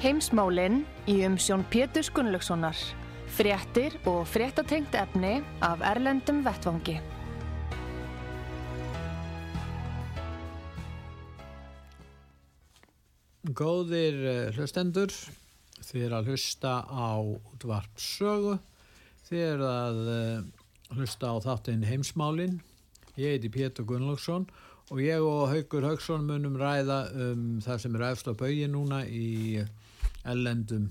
Heimsmálinn í umsjón Pétur Gunnlaugssonar. Fréttir og fréttatengt efni af Erlendum Vettvangi. Góðir eh, hlustendur, þið er að hlusta á útvart sögu, þið er að eh, hlusta á þáttinn heimsmálinn. Ég heiti Pétur Gunnlaugsson og ég og Haugur Haugsson munum ræða um það sem er efst á baui núna í ellendum,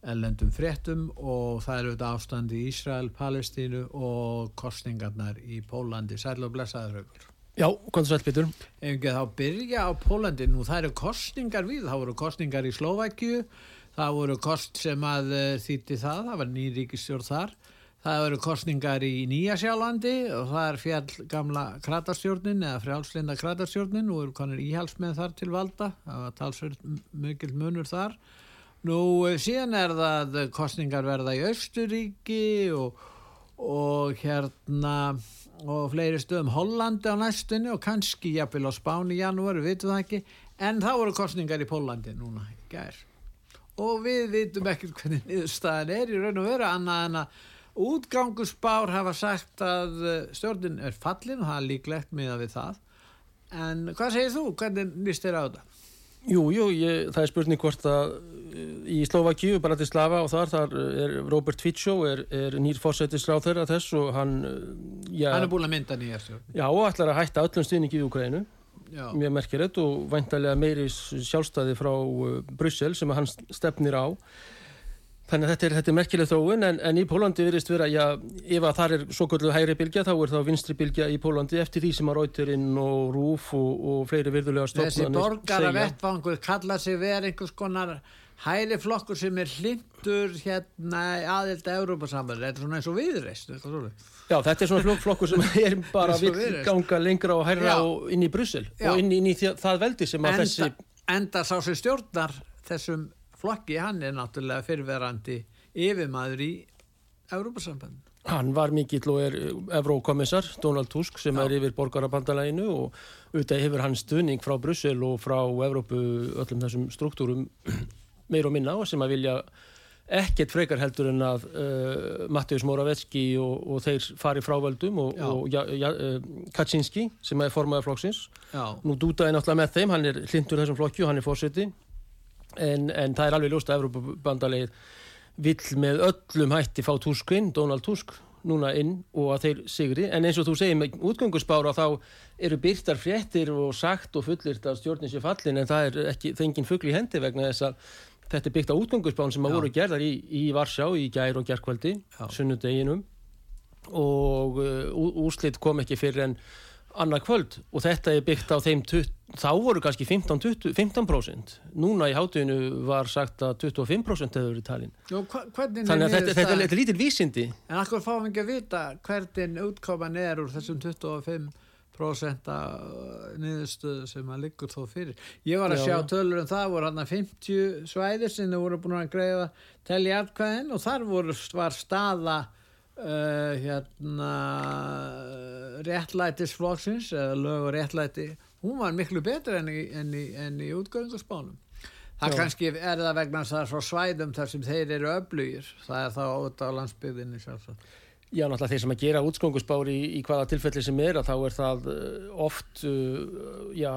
ellendum fréttum og það eru þetta ástandi í Ísrael, Palestínu og kostningarnar í Pólandi. Sæl og blessaður Haugur. Já, hvað sæl? Ef ekki þá byrja á Pólandi, nú það eru kostningar við, það voru kostningar í Slovækju, það voru kost sem að uh, þýtti það, það var nýríkistjórn þar, það voru kostningar í Nýjasjálandi og það er fjall gamla kratarstjórnin eða frjálslinda kratarstjórnin, nú eru konir íhalsmenn þar til valda, það var talsverð mjög munur þar. Nú uh, síðan er það kostningar verða í Östuríki og, og hérna og fleiri stöðum. Hollandi á næstunni og kannski jafnvel á Spáni í janúari, við vitum það ekki. En þá voru kostningar í Pólandi núna gær. Og við vitum ekki hvernig niðurstaðan er í raun og veru annað en að útgangusbár hafa sagt að eh, stjórnin er fallin og það er líklegt miða við það. En hvað segir þú, hvernig nýst þér á þetta? Jú, jú, ég, það er spurning hvort að í Slovakíu, bara til Slava og þar, þar er Robert Fico er, er nýr fórsættisráð þeirra þess og hann já, hann er búin að mynda nýja já, og ætlar að hætta öllum stuðningi í Ukraínu mjög merkilegt og væntalega meiri sjálfstæði frá Brussel sem hann stefnir á Þannig að þetta er, þetta er merkileg þróun en, en í Pólandi virðist vera, já, ef að það er svo kvöldu hægri bylgja þá er það vinstri bylgja í Pólandi eftir því sem að Rauterinn og Rúf og, og fleiri virðulega stofnarnir segja. Þessi borgara vettfangur kalla sig verið einhvers konar hægri flokkur sem er hlindur hérna aðild að Európa-samband, þetta er svona eins og viðreist. Já, þetta er svona flokkur sem er bara vill ganga lengra og hægra og inn í Brussel og inn, inn í það veldi sem að enda, þessi... Enda sá sem stjórnar þessum flokki, hann er náttúrulega fyrirverandi yfirmaður í Európa-samband. Hann var mikill og er Evrókommissar, Donald Tusk, sem Já. er yfir borgarabandalæginu og auðvitað hefur hann stuðning frá Brussel og frá Evrópu öllum þessum struktúrum meir og minna og sem að vilja ekkert frekar heldur en að uh, Mattius Moravetski og, og þeir fari frávöldum og, og ja, ja, uh, Kaczynski sem er formaður flokksins. Já. Nú dútaði náttúrulega með þeim, hann er hlindur þessum flokki og hann er fórseti en, en það er alveg ljóst að Evropabandalegið vill með öllum hætti fá Tuskinn, Donald Tusk núna inn og að þeir sigri. En eins og þú segir með útgöngusbára þá eru byrtar fréttir og sagt og fullirt að stjórnins er fallin en það er ekki þengin fuggli hendi vegna þess að þetta er byggt á útgöngusbán sem að voru gerðar í, í Varsjá í gær og gerðkvöldi sunnudeginum. Og uh, úslitt kom ekki fyrir en annað kvöld og þetta er byggt á þeim þá voru kannski 15%, 15%. núna í hátuginu var sagt að 25% hefur verið talin Jó, þannig að þetta, þetta er lítil vísindi En akkur fáum við ekki að vita hvernig útkoman er úr þessum 25% niðurstöðu sem að liggur þó fyrir Ég var að Já. sjá tölur um það voru hann að 50 svæðir sem voru búin að greiða telli aðkvæðin og þar voru, var staða Uh, hérna réttlætisflokksins eða lög og réttlæti hún var miklu betur enn í, í, í útgöðingarspánum það Já. kannski er það vegna þess að frá svæðum þar sem þeir eru öflugir. Það er þá út á landsbyggðinni sjálfsagt Já, náttúrulega þeir sem að gera útskóngusbári í, í hvaða tilfelli sem er að þá er það uh, oft uh, já,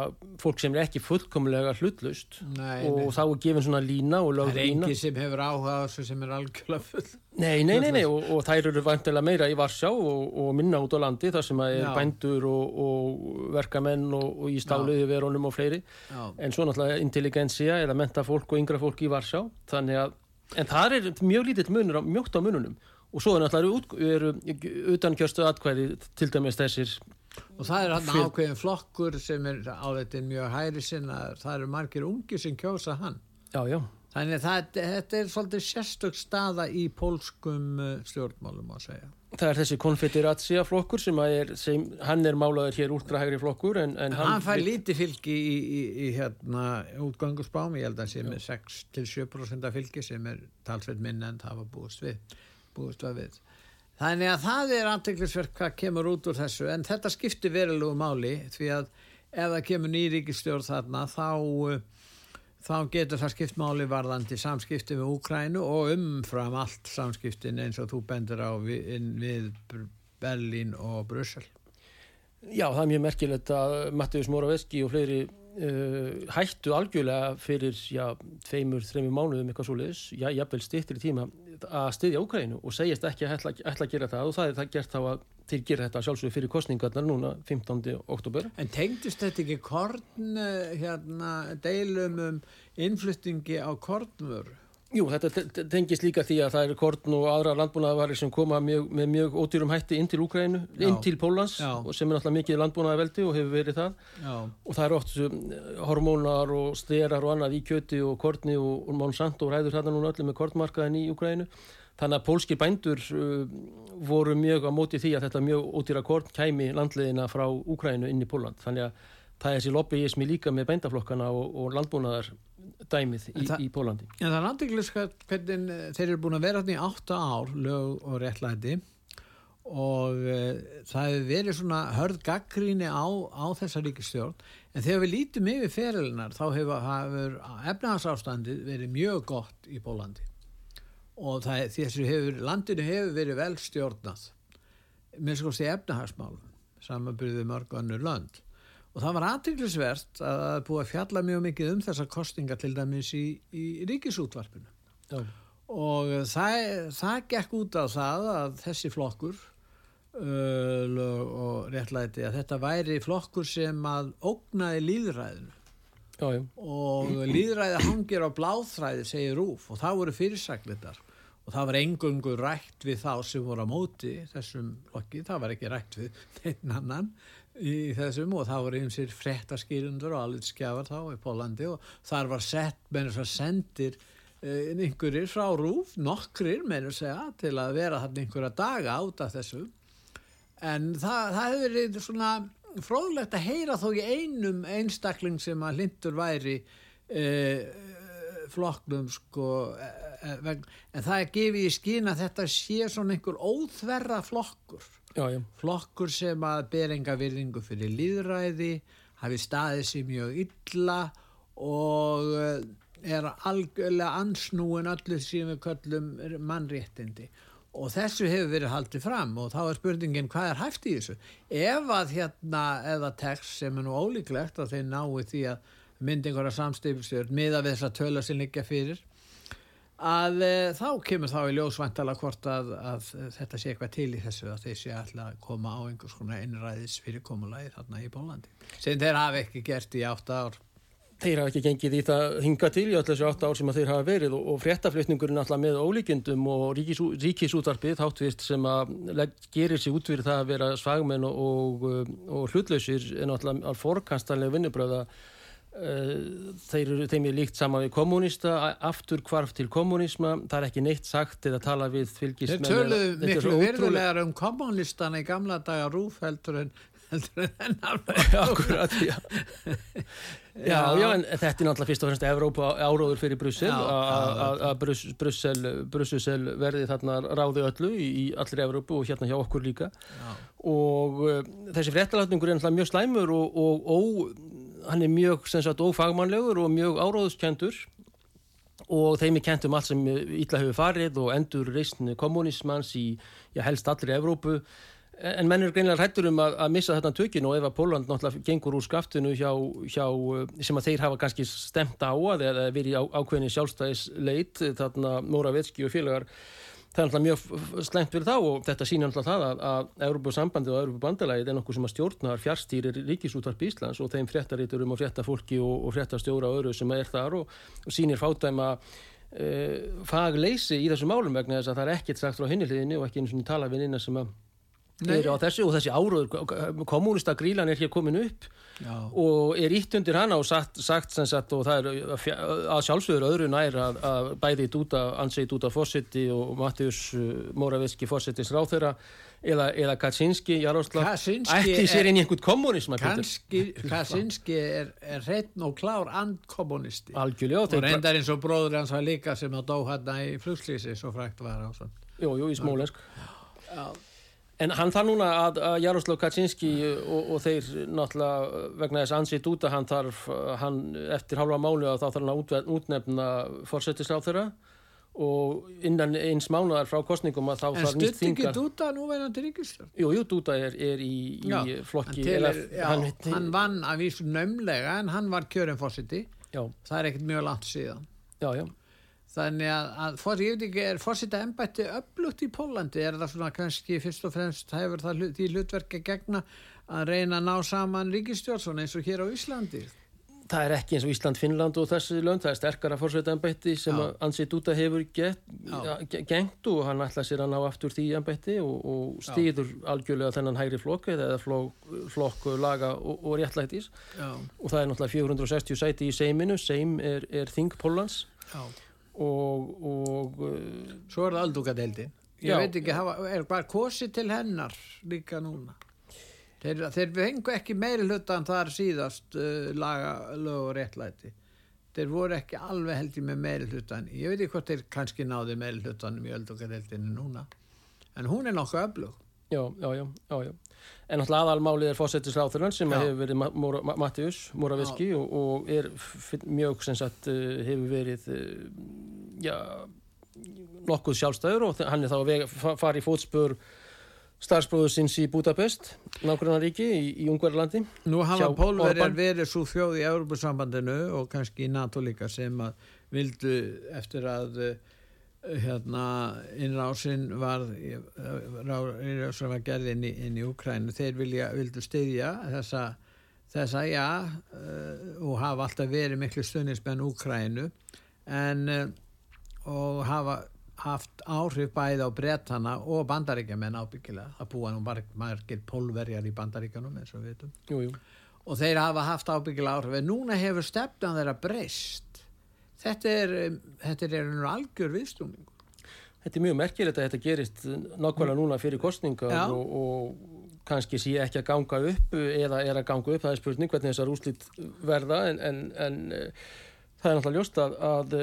fólk sem er ekki fullkomlega hlutlust nei, og nei. þá er gefin svona lína og lög lína. Það er engi sem hefur áhuga á þessu sem er algjörlega full. Nei, nei, nei, nei og, og þær eru vantilega meira í Varsjá og, og minna út á landi þar sem að er já. bændur og, og verkamenn og í stáluði verunum og fleiri já. en svo náttúrulega intelligensja eða menta fólk og yngra fólk í Varsjá þannig að, en það er mjög lítið munur, mjögt á mununum og svo er náttúrulega utankjörstu atkvæði til dæmis þessir og það er hann Fyr... ákveðin flokkur sem er á þetta mjög hæri sinna. Það eru margir ungi sem kjósa hann. Já, já. þannig að það, þetta er svolítið sérstök staða í pólskum uh, stjórnmálum að segja. Það er þessi konfederatsia flokkur sem, er, sem hann er málaður hér úrtrahægri flokkur en, en hann, hann fær lítið fylgi í, í, í hérna útgangusbám ég held að sem er 6-7% af fylgi sem er talsveit minn en það var búist við búist við þannig að það er anteglisverk hvað kemur út úr þessu en þetta skiptir verilegu máli því að ef það kemur nýríkistjórn þarna þá þá getur það skipt máli varðandi samskipti við Úkrænu og umfram allt samskiptin eins og þú bendur á við, við Berlín og Brussel. Já, það er mjög merkilegt að Mattius Moraveski og fleiri uh, hættu algjörlega fyrir, já, tveimur, þreimur mánuðum eitthvað svo leiðis, já, jafnvel styrtir í tíma að styðja Úkrænu og segjast ekki að ætla, ætla að gera það og það er það gert þá að til gera þetta sjálfsögur fyrir kostningarnar núna 15. oktober. En tengdist þetta ekki korn eh, hérna deilum um innflyttingi á kornvöru? Jú, þetta tengist líka því að það eru korn og aðra landbúnaðavarir sem koma mjög, með mjög ódýrum hætti inn til Úkrænu, inn til Pólans og sem er náttúrulega mikið landbúnaðaveldi og hefur verið það Já. og það eru oft hormónar og sterar og annað í kjöti og korni og, og Monsanto ræður hérna núna öllum með kornmarkaðin í Úkrænu Þannig að pólski bændur uh, voru mjög á móti því að þetta mjög ódýra korn kæmi landleðina frá Úkrænu inn í Póland. Þannig að það er þessi lobbyismi líka með bændaflokkana og, og landbúnaðar dæmið í, í Pólandi. En það er landingliska hvernig þeir eru búin að vera hérna í 8 ár lög og réttlæti og uh, það hefur verið svona hörð gaggríni á, á þessa ríkistjórn en þegar við lítum yfir ferilinar þá hefur, hefur efnahagsástandið verið mjög gott í Pólandi og það, þessu hefur, landinu hefur verið vel stjórnað með skoðst í efnahagsmálum samanbyrðið mörg annur land og það var aðtryklusvert að það er búið að fjalla mjög mikið um þessar kostingar til dæmis í, í ríkisútvarpinu Já. og það, það gekk út á það að þessi flokkur uh, og réttlæti að þetta væri flokkur sem að ógnaði líðræðinu Já, já. og líðræði hangir á bláþræði segir Rúf og það voru fyrirsaklitar og það var engungu rætt við þá sem voru á móti þessum lokki, það var ekki rætt við einn annan í þessum og það voru einsir frettaskýrundur og alveg skjafar þá í Pólandi og þar var sett þess að sendir eh, einhverjir frá Rúf, nokkrir þess að til að vera þarna einhverja daga át af þessu. En það, það hefur verið svona fróðlegt að heyra þó í einum einstakling sem að lindur væri eh, flokknum sko eh, en það er gefið í skín að þetta sé svona einhver óþverra flokkur já, já. flokkur sem að ber enga virðingu fyrir líðræði hafi staðið sér mjög illa og eh, er algjörlega ansnúin öllu sem við köllum mannréttindi og þessu hefur verið haldið fram og þá er spurningin hvað er hægt í þessu ef að hérna eða text sem er nú ólíklegt að þeir nái því að myndi einhverja samstifisjörn miða við þess að töla sér líka fyrir að e, þá kemur þá í ljósvantala hvort að, að þetta sé eitthvað til í þessu að þeir sé alltaf að koma á einhvers konar einræðis fyrirkomulagi þarna í Bólandi sem þeir hafi ekki gert í átta ár. Þeir hafa ekki gengið í það hinga til í öll þessu 8 ár sem þeir hafa verið og, fréttaflutningurinn alltaf með ólíkjendum og ríkis, ríkisútvarpið þáttvist sem að gerir sér út fyrir það að vera svagmenn og, og, og hlutlausir en alltaf fórkanstanlega vinnubröða eh, þeir eru þeim er líkt sama við kommunista aftur kvarf til kommunisma það er ekki neitt sagt eða tala við fylgismenn Þeir töluðu miklu virðulegar um kommunistana í gamla daga rúfheldur en heldur en Akkurat, já. Já, já, en þetta er náttúrulega fyrst og fremst Evrópa áróður fyrir Brussel. Að Brussel verði þarna ráði öllu í allir Evrópu og hérna hjá okkur líka. Já. og uh, þessi fréttalatningur er náttúrulega mjög slæmur og, og, og hann er mjög ófagmannlegur og mjög áróðuskendur og þeim er kent um allt sem ítla hefur farið og endur reysn kommunismans í já, helst allir Evrópu. En menn eru greinlega hættur um að, að missa þetta tökinu og ef að Póland náttúrulega gengur úr skaftinu hjá, hjá, sem að þeir hafa kannski stemt á að eða verið á, ákveðinni sjálfstæðisleit þarna Móravetski og félagar það er náttúrulega mjög slengt fyrir þá og þetta sýnir náttúrulega það að, að Európa-sambandi og Európa-bandalagið er nokkuð sem að stjórnar fjárstýrir ríkisútvarp Íslands og þeim fréttaríturum og fréttafólki og, og fréttastjóra og öru sem er þar og, og sýnir fátæma uh, fagleysi í þessum málum vegna þess að það er ekkert sagt frá hinniliðinni og ekki eins og tala við innan sem að. Eru á þessu og þessi áróður kommunista grílan er hér komin upp Já. og er ítt undir hana og sagt, sagt sem sagt og það er að fja- að sjálfsögur öðru nær að, að bæði Dúta, Ansei Dúta Fossetti og Mattius Moravetski Fossettis ráþeira eða, eða Kaczynski Jaroslav. Ætti sér inn í einhvern kommunism Kaczynski er, er hreitn og klár andkommunisti algjörlega og reyndar eins og bróður hans var líka sem að dó hérna í flugslýsi svo frækt var á svona Jú, jú, í Smólensk En hann þarf núna að, að Jaroslav Kaczynski og, og þeir náttúrulega vegna þess ansýtt út að hann þarf hann, eftir halva mánu að þá þarf hann að út, útnefna fórsetisráð þeirra og innan eins mánuðar frá kostningum að þá En þarf nýtt stutt ekki þinga Dúta núverandi ríkistjórn? Jú, jú, Dúta er, er í, í Já, flokki hann, telur, LF, já, hann, hann, vann að vísu naumlega en hann var kjörinn fórsiti já, það er ekkert mjög langt síðan. Já, já þannig að, að fór, ég veit ekki, er fórsita embætti öflugt í Pólandi er það svona kannski fyrst og fremst hefur það hlut, því hlutverk að gegna að reyna að ná saman ríkistjórn eins og hér á Íslandi? Það er ekki eins og Ísland, Finnland og þessi lönd, það er sterkara fórsveitaembætti sem Já. að Ansi Dúta hefur get, gengt og hann ætla sér að ná aftur því embætti og, og stýður algjörlega þennan hægri flokk eða flokk, flokk laga og, og réttlætis. Já, og það er náttúrulega 460 sæti í Seiminu, Seim er, er Þing Pólans já. Og, og uh, svo er það aldugadeildin. Ég veit ekki, hafa, er bara kosi til hennar líka núna? Þeir, þeir fengu ekki meiri hlutan þar síðast uh, laga lög og réttlæti. Þeir voru ekki alveg held ég með meiri hlutan ég veit ekki hvort þeir kannski náði meiri hlutanum í aldugadeildinu núna. En hún er nokkuð öflug. Já, já, já, já, já. En náttúrulega aðalmálið er fósettisráþurinn sem hefur verið Mattius Moraveski og, og er mjög sem sagt uh, hefur verið uh, já, nokkuð sjálfstæður og hann er þá að fara í fótspör starfsbróður sinns í Budapest nákvæmnaríki í, í Ungverðarlandi Nú hafa pólverjar verið svo þjóð í Európusambandinu og kannski í NATO líka sem að vildu eftir að uh, hérna innrásinn var innrásinn var gerð inn í, inn í Ukrænu þeir vilja, vildu styðja þessa, þessa já uh, og hafa alltaf verið miklu stundinsmenn Ukrænu en uh, og hafa haft áhrif bæði á bretana og bandaríkjaman ábyggilega. Það búa nú marg, margir pólverjar í bandaríkjanum eins og við veitum jú, jú. og þeir hafa haft ábyggilega áhrif. En núna hefur stefnan þeirra breyst þetta er um, þetta er einhvern algjör viðstúning Þetta er mjög merkilegt að þetta gerist nákvæmlega núna fyrir kostningar og, og kannski sé ekki að ganga upp eða er að ganga upp, það er spurning hvernig þessar úslit verða en, en, en eh, það er náttúrulega ljóst að, að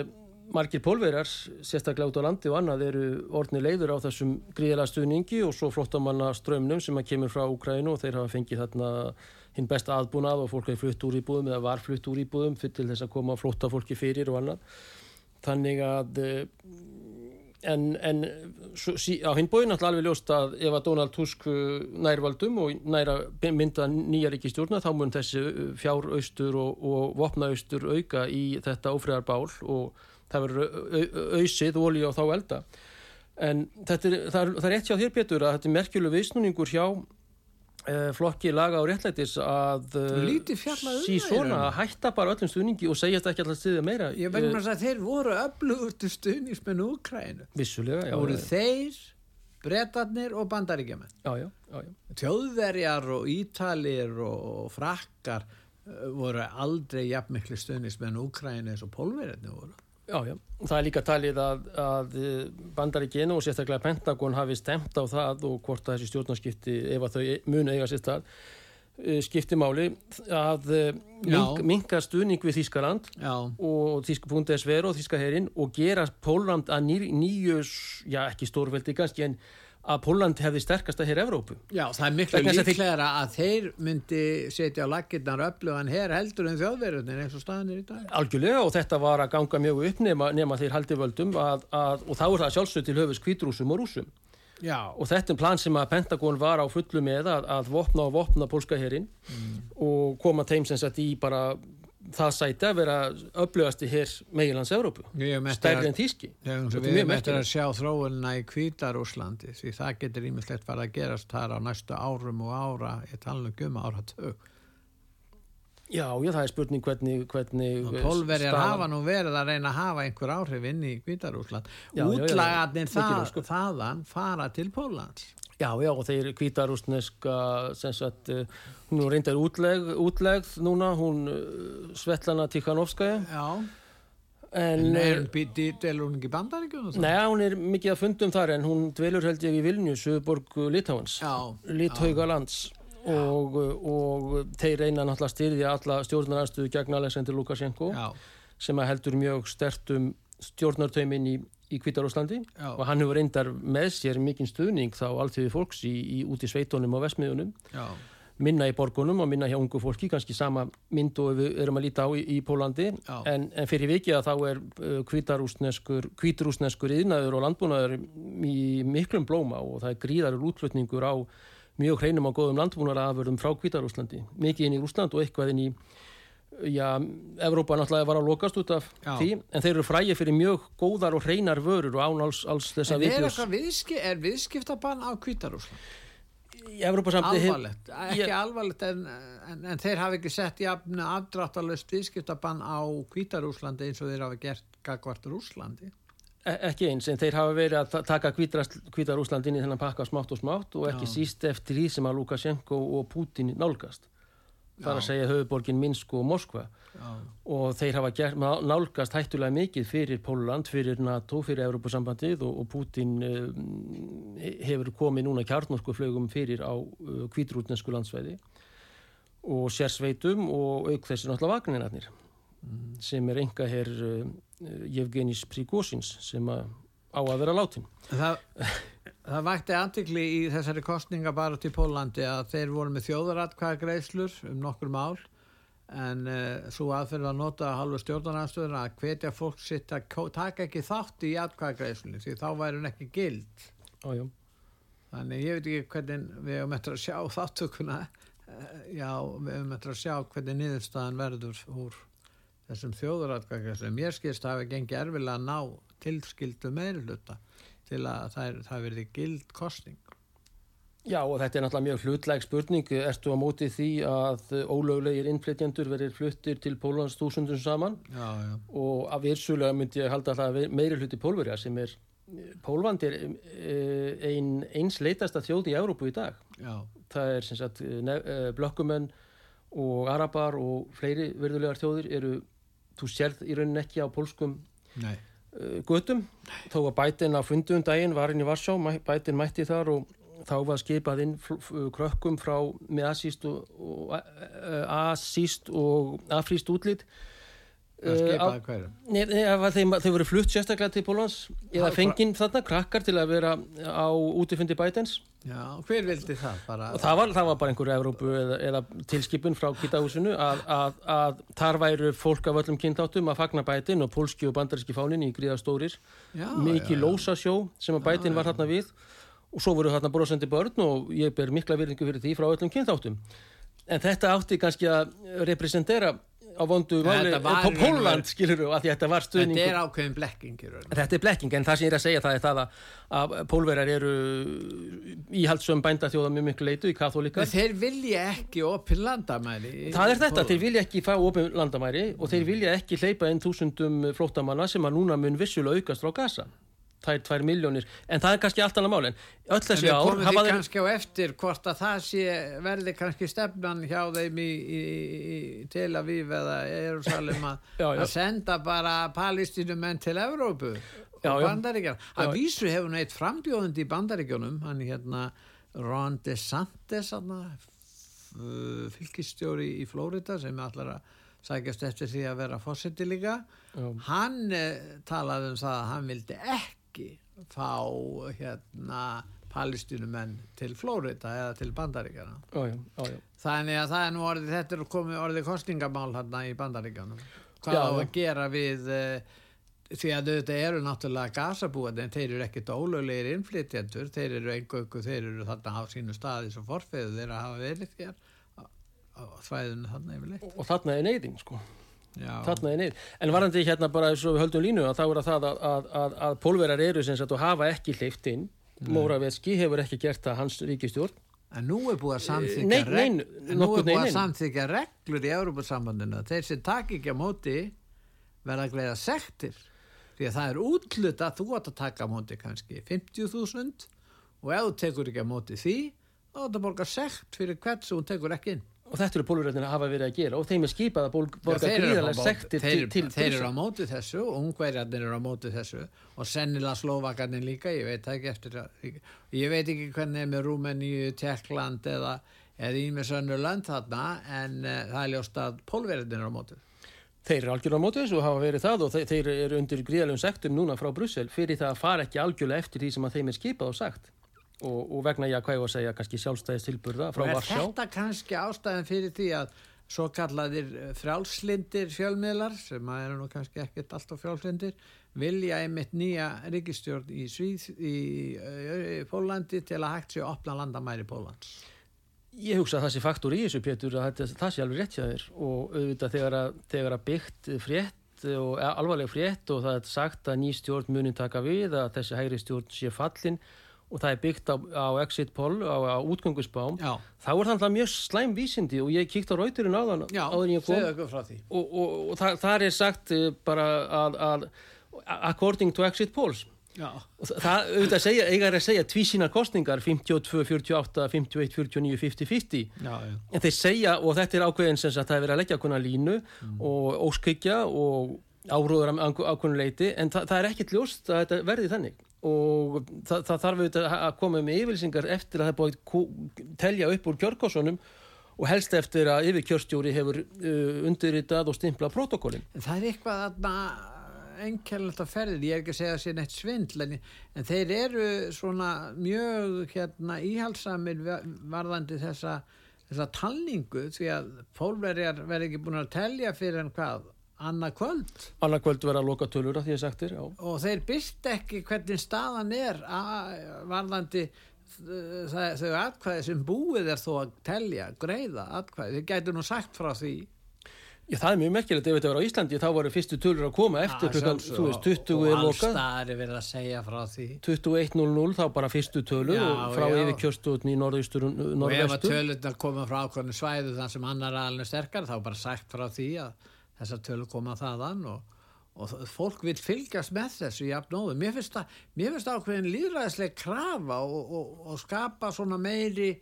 margir pólverjar, sérstaklega út á landi og annað eru orðni leiður á þessum gríðilega stuðningi og svo flottamanna strömmnum sem að kemur frá Ukrænu og þeir hafa fengið þarna hinn besta aðbúnað og fólk hefur flutt úr íbúðum eða var flutt úr íbúðum fyrir til þess að koma flotta fólki fyrir og annað. Þannig að eh, en, en sí, á hinn bóin alltaf alveg ljóst að ef að Donald Tusk uh, nær valdum og nær að mynda nýja ríkistjórna þá mun þessi uh, fjáraustur og, og vopnaustur auka í þetta ófriðarbál og það verður au- au- ausið ólí á þá elda. En þetta er, það er, það er rétt hjá þér Pétur að þetta er merkjuleg viðsnúningur hjá uh, flokki laga og réttlætis að fjallað um sí svona að hætta bara öllum stuðningi og segjast ekki alltaf stiðja meira. Ég vegna þess að þeir voru öflugustu stuðnismenn Ukrænu vissulega, voru þeir bretarnir og já. Þjóðverjar og Ítalir og frakkar voru aldrei jafnmikli stuðnismenn Úkræni eins og pólverjarnir voru. Já, já. Það er líka talið að, að bandaríkinu og sérstaklega Pentagon hafi stemt á það og hvort að þessi stjórnarskipti, ef að þau munu eiga sér stað, eh, skipti máli að eh, mink, minka stuðning við Þískaland Já, og Þíska Bundesver og Þíska herin og gera Póland að nýr, nýju, já ekki stórveldi kannski en að Póland hefði sterkasta hér Evrópu. já það er miklu að líklegra að þeir myndi setja á laggirnar öflugan her heldur en þjóðverjarnir eins og staðan er í dag. Algjörlega og þetta var að ganga mjög upp nema, nema þeir haldi völdum að, að, og þá er það sjálfsög til höfus kvítrúsum og rúsum. Já, og þetta er plan sem að Pentagon var á fullu með að, að vopna og vopna pólska herin og koma þeim sem sagt í bara það sæti að vera öflugasti hér meginlands með stærri en er við erum eftir að sjá þróunina í Kvítarúslandi því það getur ímislegt farið að gerast þar á næstu árum og ára, ég tala um ára tök. Já, já, það er spurning hvernig, hvernig eh, pólverjar staðan- hafa nú verið að reyna að hafa einhver áhrif inn í já. útlagarnir það, ósköp. þaðan fara til Póllands. Já, já, og þeir kvítarústneska, sem sagt, hún er reyndar útleg, útlegð núna, hún uh, Svetlana Tikhanovskaja, já, en... en er eh, hún delur hún ekki bandaríkjum Nei, hún er mikið að fundum þar en hún dvelur held ég í Vilnius, Suðborg Litáans, já, Lithauga lands og, og þeir reyna náttúrulega að styrðja alla stjórnaranstöðu gegn Alexander Lukashenko já, sem heldur mjög stertum stjórnartaumin í, í Kvítarúslandi og hann hefur reyndar með sér mikinn stuðning þá alltíði fólks í, í, út í sveitunum og vesmiðunum minna í borgunum og minna hjá ungu fólki kannski sama mynd og við erum að líta á í, í Pólandi en, en fyrir vikið að þá er uh, kvítarúsneskur kvítarúsneskur yðnaður og landbúnaður í miklum blóma og það er gríðarur útflutningur á mjög hreinum og góðum landbúnaðarafurðum frá Kvítarúslandi mikið inn í Rúsland og eitthvað inn í já, Evrópa náttúrulega var að lokast út af Já. því en þeir eru frægir fyrir mjög góðar og hreinar vörur og án alls, alls þessa en er vitljós eitthvað viðski, er viðskiptabann á Evrópasamti alvarlegt, ekki Ég- alvarlegt en, en, en þeir hafa ekki sett jafn afdráttalöst viðskiptabann á Hvítarúslandi eins og þeir hafa gert gagvart Rúslandi E- ekki eins, en þeir hafa verið að ta- taka Hvítarúsland inn í þennan pakka smátt og smátt og ekki Já. síst eftir því sem að Lukashenko og Putin nálgast. Það er að Já. segja höfuborgin Minsk og Moskva já, og þeir hafa gert, nálgast hættulega mikið fyrir Póluland, fyrir NATO, fyrir Evropasambandið og, og Putin um, hefur komið núna kjarnorku flögum fyrir á uh, kvítrútnesku landsvæði og sérsveitum og auk þessi náttúrulega vagninarnir sem er enga hér uh, Jevgenis Prigosins sem að á að vera látin. það, það vakti antikli í þessari kostninga bara til Pólandi að þeir voru með þjóðaratkvæða greiðslur um nokkur mál en uh, svo aðferð að nota halvu stjórnarnarstöður að hvetja fólk sitt að taka ekki þátt í atkvæða greiðslunni því þá væri hún ekki gild Ó, já. Þannig ég veit ekki hvernig við höfum eftir að sjá þáttökuna Eh, já, við höfum eftir að sjá hvernig niðurstaðan verður úr þessum þjóðuratkvæðgræslu. Mér skilst að hafa gengið erfilega að ná tilskildu meiruluta til að það, er, það verði gild kostning. Já og þetta er náttúrulega mjög hlutlæg spurning. Ertu á móti því að ólöglegir innflytjendur verið fluttir til Pólans þúsundum saman Já, já. og af virsulega myndi ég halda að það meiri hluti Pólverja sem er Pólvand er eh, ein, eins leitasta þjóð í Európu í dag. Já, Það er sem sagt ne- eh, blökkumenn og arabar og fleiri virðulegar þjóðir eru, þú sérð í rauninni ekki á pólskum uh, götum. Þó að bætin á fundum daginn var inn í Varsjá, mæ- bætin mætti þar og þá var skipað inn f- krökkum frá með asíst og, og uh, asíst og afríst Eh, skipaði hverju. Nei, þeim, þau voru flutt sérstaklega til Pólans eða fenginn þarna krakkar til að vera á útifundi bætins Já, hver vildi það bara? og það var, það var bara einhver Evrópu eða, eða tilskipun frá Kvítahúsinu að, að, að þar væru fólk af öllum kynþáttum að fagna bætin og pólski og bandaríski fánin í gríðastórir Já, mikið já, já. lósasjó sem að bætin var þarna við og svo voru þarna brosandi börn og ég ber mikla virðingu fyrir því frá öllum kynþáttum en þetta átti kannski að representera á vondu máli Þetta på Póland skilur við að þetta var Þetta stuðningur er ákveðin blekkingir. Þetta er blekking, en það sem ég er að segja það er það að, pólverjar eru íhaldsum bændaþjóða mjög miklu leitu í katholika. Þeir vilja ekki opið landamæli. Það er þetta, þeir vilja ekki fá opið landamæri og þeir vilja ekki hleypa inn þúsundum flóttamanna sem að núna mun vissulega aukast frá Gaza. Er tvær miljónir, en það er kannski allt annað mál, en öll En þessi við ár komum því hafa þeir... kannski á eftir hvort að það sé verði kannski stefnan hjá þeim í, í, í Tel Aviv eða Jerusalem að, senda bara palestínumenn til Evrópu Já, og bandaríkjar. Að vísu hefur neitt frambjóðandi í bandaríkjónum, hann hérna Ron DeSantis fylgistjóri í Flórida sem allar að sækjast eftir því að vera fórseti líka. Já. hann eh, talaði um það að hann vildi ekki fá hérna palestínumenn til Flórida eða til bandaríkjana Já, já, já, já. þannig að það er nú orðið þetta er komið orðið kostingamál hérna í bandaríkjanum hvað Já, á já. að gera við uh, því að þetta eru náttúrulega gasabúandi en þeir eru ekkit ólöglegir innflytjendur þeir eru engöngu, þeir eru þarna á sínu staði sem forfeðu þeir að hafa verið hér á, svæðinu þarna yfirleitt Og þarna er neyðin, sko. En varandi hérna bara eins og við höldum línu að þá er að það að, að, að, að pólverjar eru sem sagt og hafa ekki hleyft inn. Móravetski hefur ekki gert það hans ríkistjórn En nú er búið að samþykja, Nei, nei, reg... en nú nokkurn búið að veginn. samþykja reglur í Európa-sambandinu. Þeir sem tak ekki á móti verða að greiða sektir. Því að það er útluta, þú átt að taka á móti kannski 50.000 og ef þú tekur ekki á móti því, þá átt að borga sekt fyrir hvert sem þú tekur ekki inn. Og þetta eru pólverðin að hafa verið að gera. Og þeim er skipað að borga gríðarlega sektir þeir, til, til þeir eru á móti þessu og ungverjarnir eru á móti þessu. Og sennilega slóvakarnir líka ég veit það ekki eftir að ég veit ekki hvernig er með Rúmeníu, Tjekkland eða, önnur lönd þarna en uh, það er ljóst að pólverjarnir eru á móti Þeir eru algjörlega á móti þessu og hafa verið það og þeir, þeir eru undir gríðarlegum sektum núna frá Brussel fyrir það að fara ekki algjörlega eftir því sem að þeim er skipað og sagt og, og vegna ég að hvað ég var að segja kannski sjálfstæðis tilburða frá er Varsjá. þetta kannski ástæðan fyrir því að svo kallaðir frjálslindir fjölmiðlar sem að eru nú kannski ekkert alltaf frjálslindir vilja einmitt nýja ríkistjórn í, Svíð, í, í Pólandi til að hægt sér að opna landamæri Pólans Ég hugsa að það sé faktor í þessu Pétur að þetta, það sé alveg rétt hjá þér. Og auðvitað þegar að, þegar að byggt frétt og e, alvarleg frétt og það er sagt að ný stjórn munin taka við að þessi hægri stjórn sé fallin og það er byggt á, á exit poll, á, á útgöngusbám Já, þá er það alltaf mjög slæm vísindi og ég kíkt á rauturinn á þann áður en ég kom. og, og, og það, þar er sagt eh, bara að, að according to exit polls. Já, og það, það auðvitað segja, eigar að segja tvísínar kostningar 52, 48, 51, 49, 50, 50 já, já. En þeir segja og þetta er ákveðin sem sagt, það er verið að leggja ákveðna línu Mm. og óskykja og áróður ákveðnu leiti en það, það er ekkit ljóst að þetta verði þannig og það, það þarf auðvitað að koma með yfirlýsingar eftir að það er búið að telja upp úr kjörkossunum og helst eftir að yfirkjörstjóri hefur uh, undirritað og stimplað protokólin En það er eitthvað þarna einkennilegt að ferðin, ég er ekki að segja að sé neitt svindl en, en þeir eru svona mjög hérna íhalsamir va- varðandi þessa, þessa talningu því að pólverjar verði ekki búin að telja fyrir en hvað annað kvöld? Annar kvöld verða að loka tölur að því að sagtir já. og þeir byrst ekki hvernig staðan er varðandi þau atkvæði sem búið er þó að telja, greiða atkvæði, þeir gætu nú sagt frá því. Já, það er mjög merkilegt ef þetta var á Íslandi þá voru fyrstu tölur að koma eftir klukkan, þú veist, 20 og er staðar er verið að segja frá því. 21.00 þá bara fyrstu tölur Já, frá já. yfir kjörstúðn í norðaustur og ef að tölurnar koma frá ákvæmni svæðu þann sem annar er sterkar þá bara sagt frá því að þessar tölur koma þaðan og, og fólk vil fylgjast með þessu jafnóðu. Mér finnst það, ákveðin líðræðisleg krafa og, og, og skapa svona meiri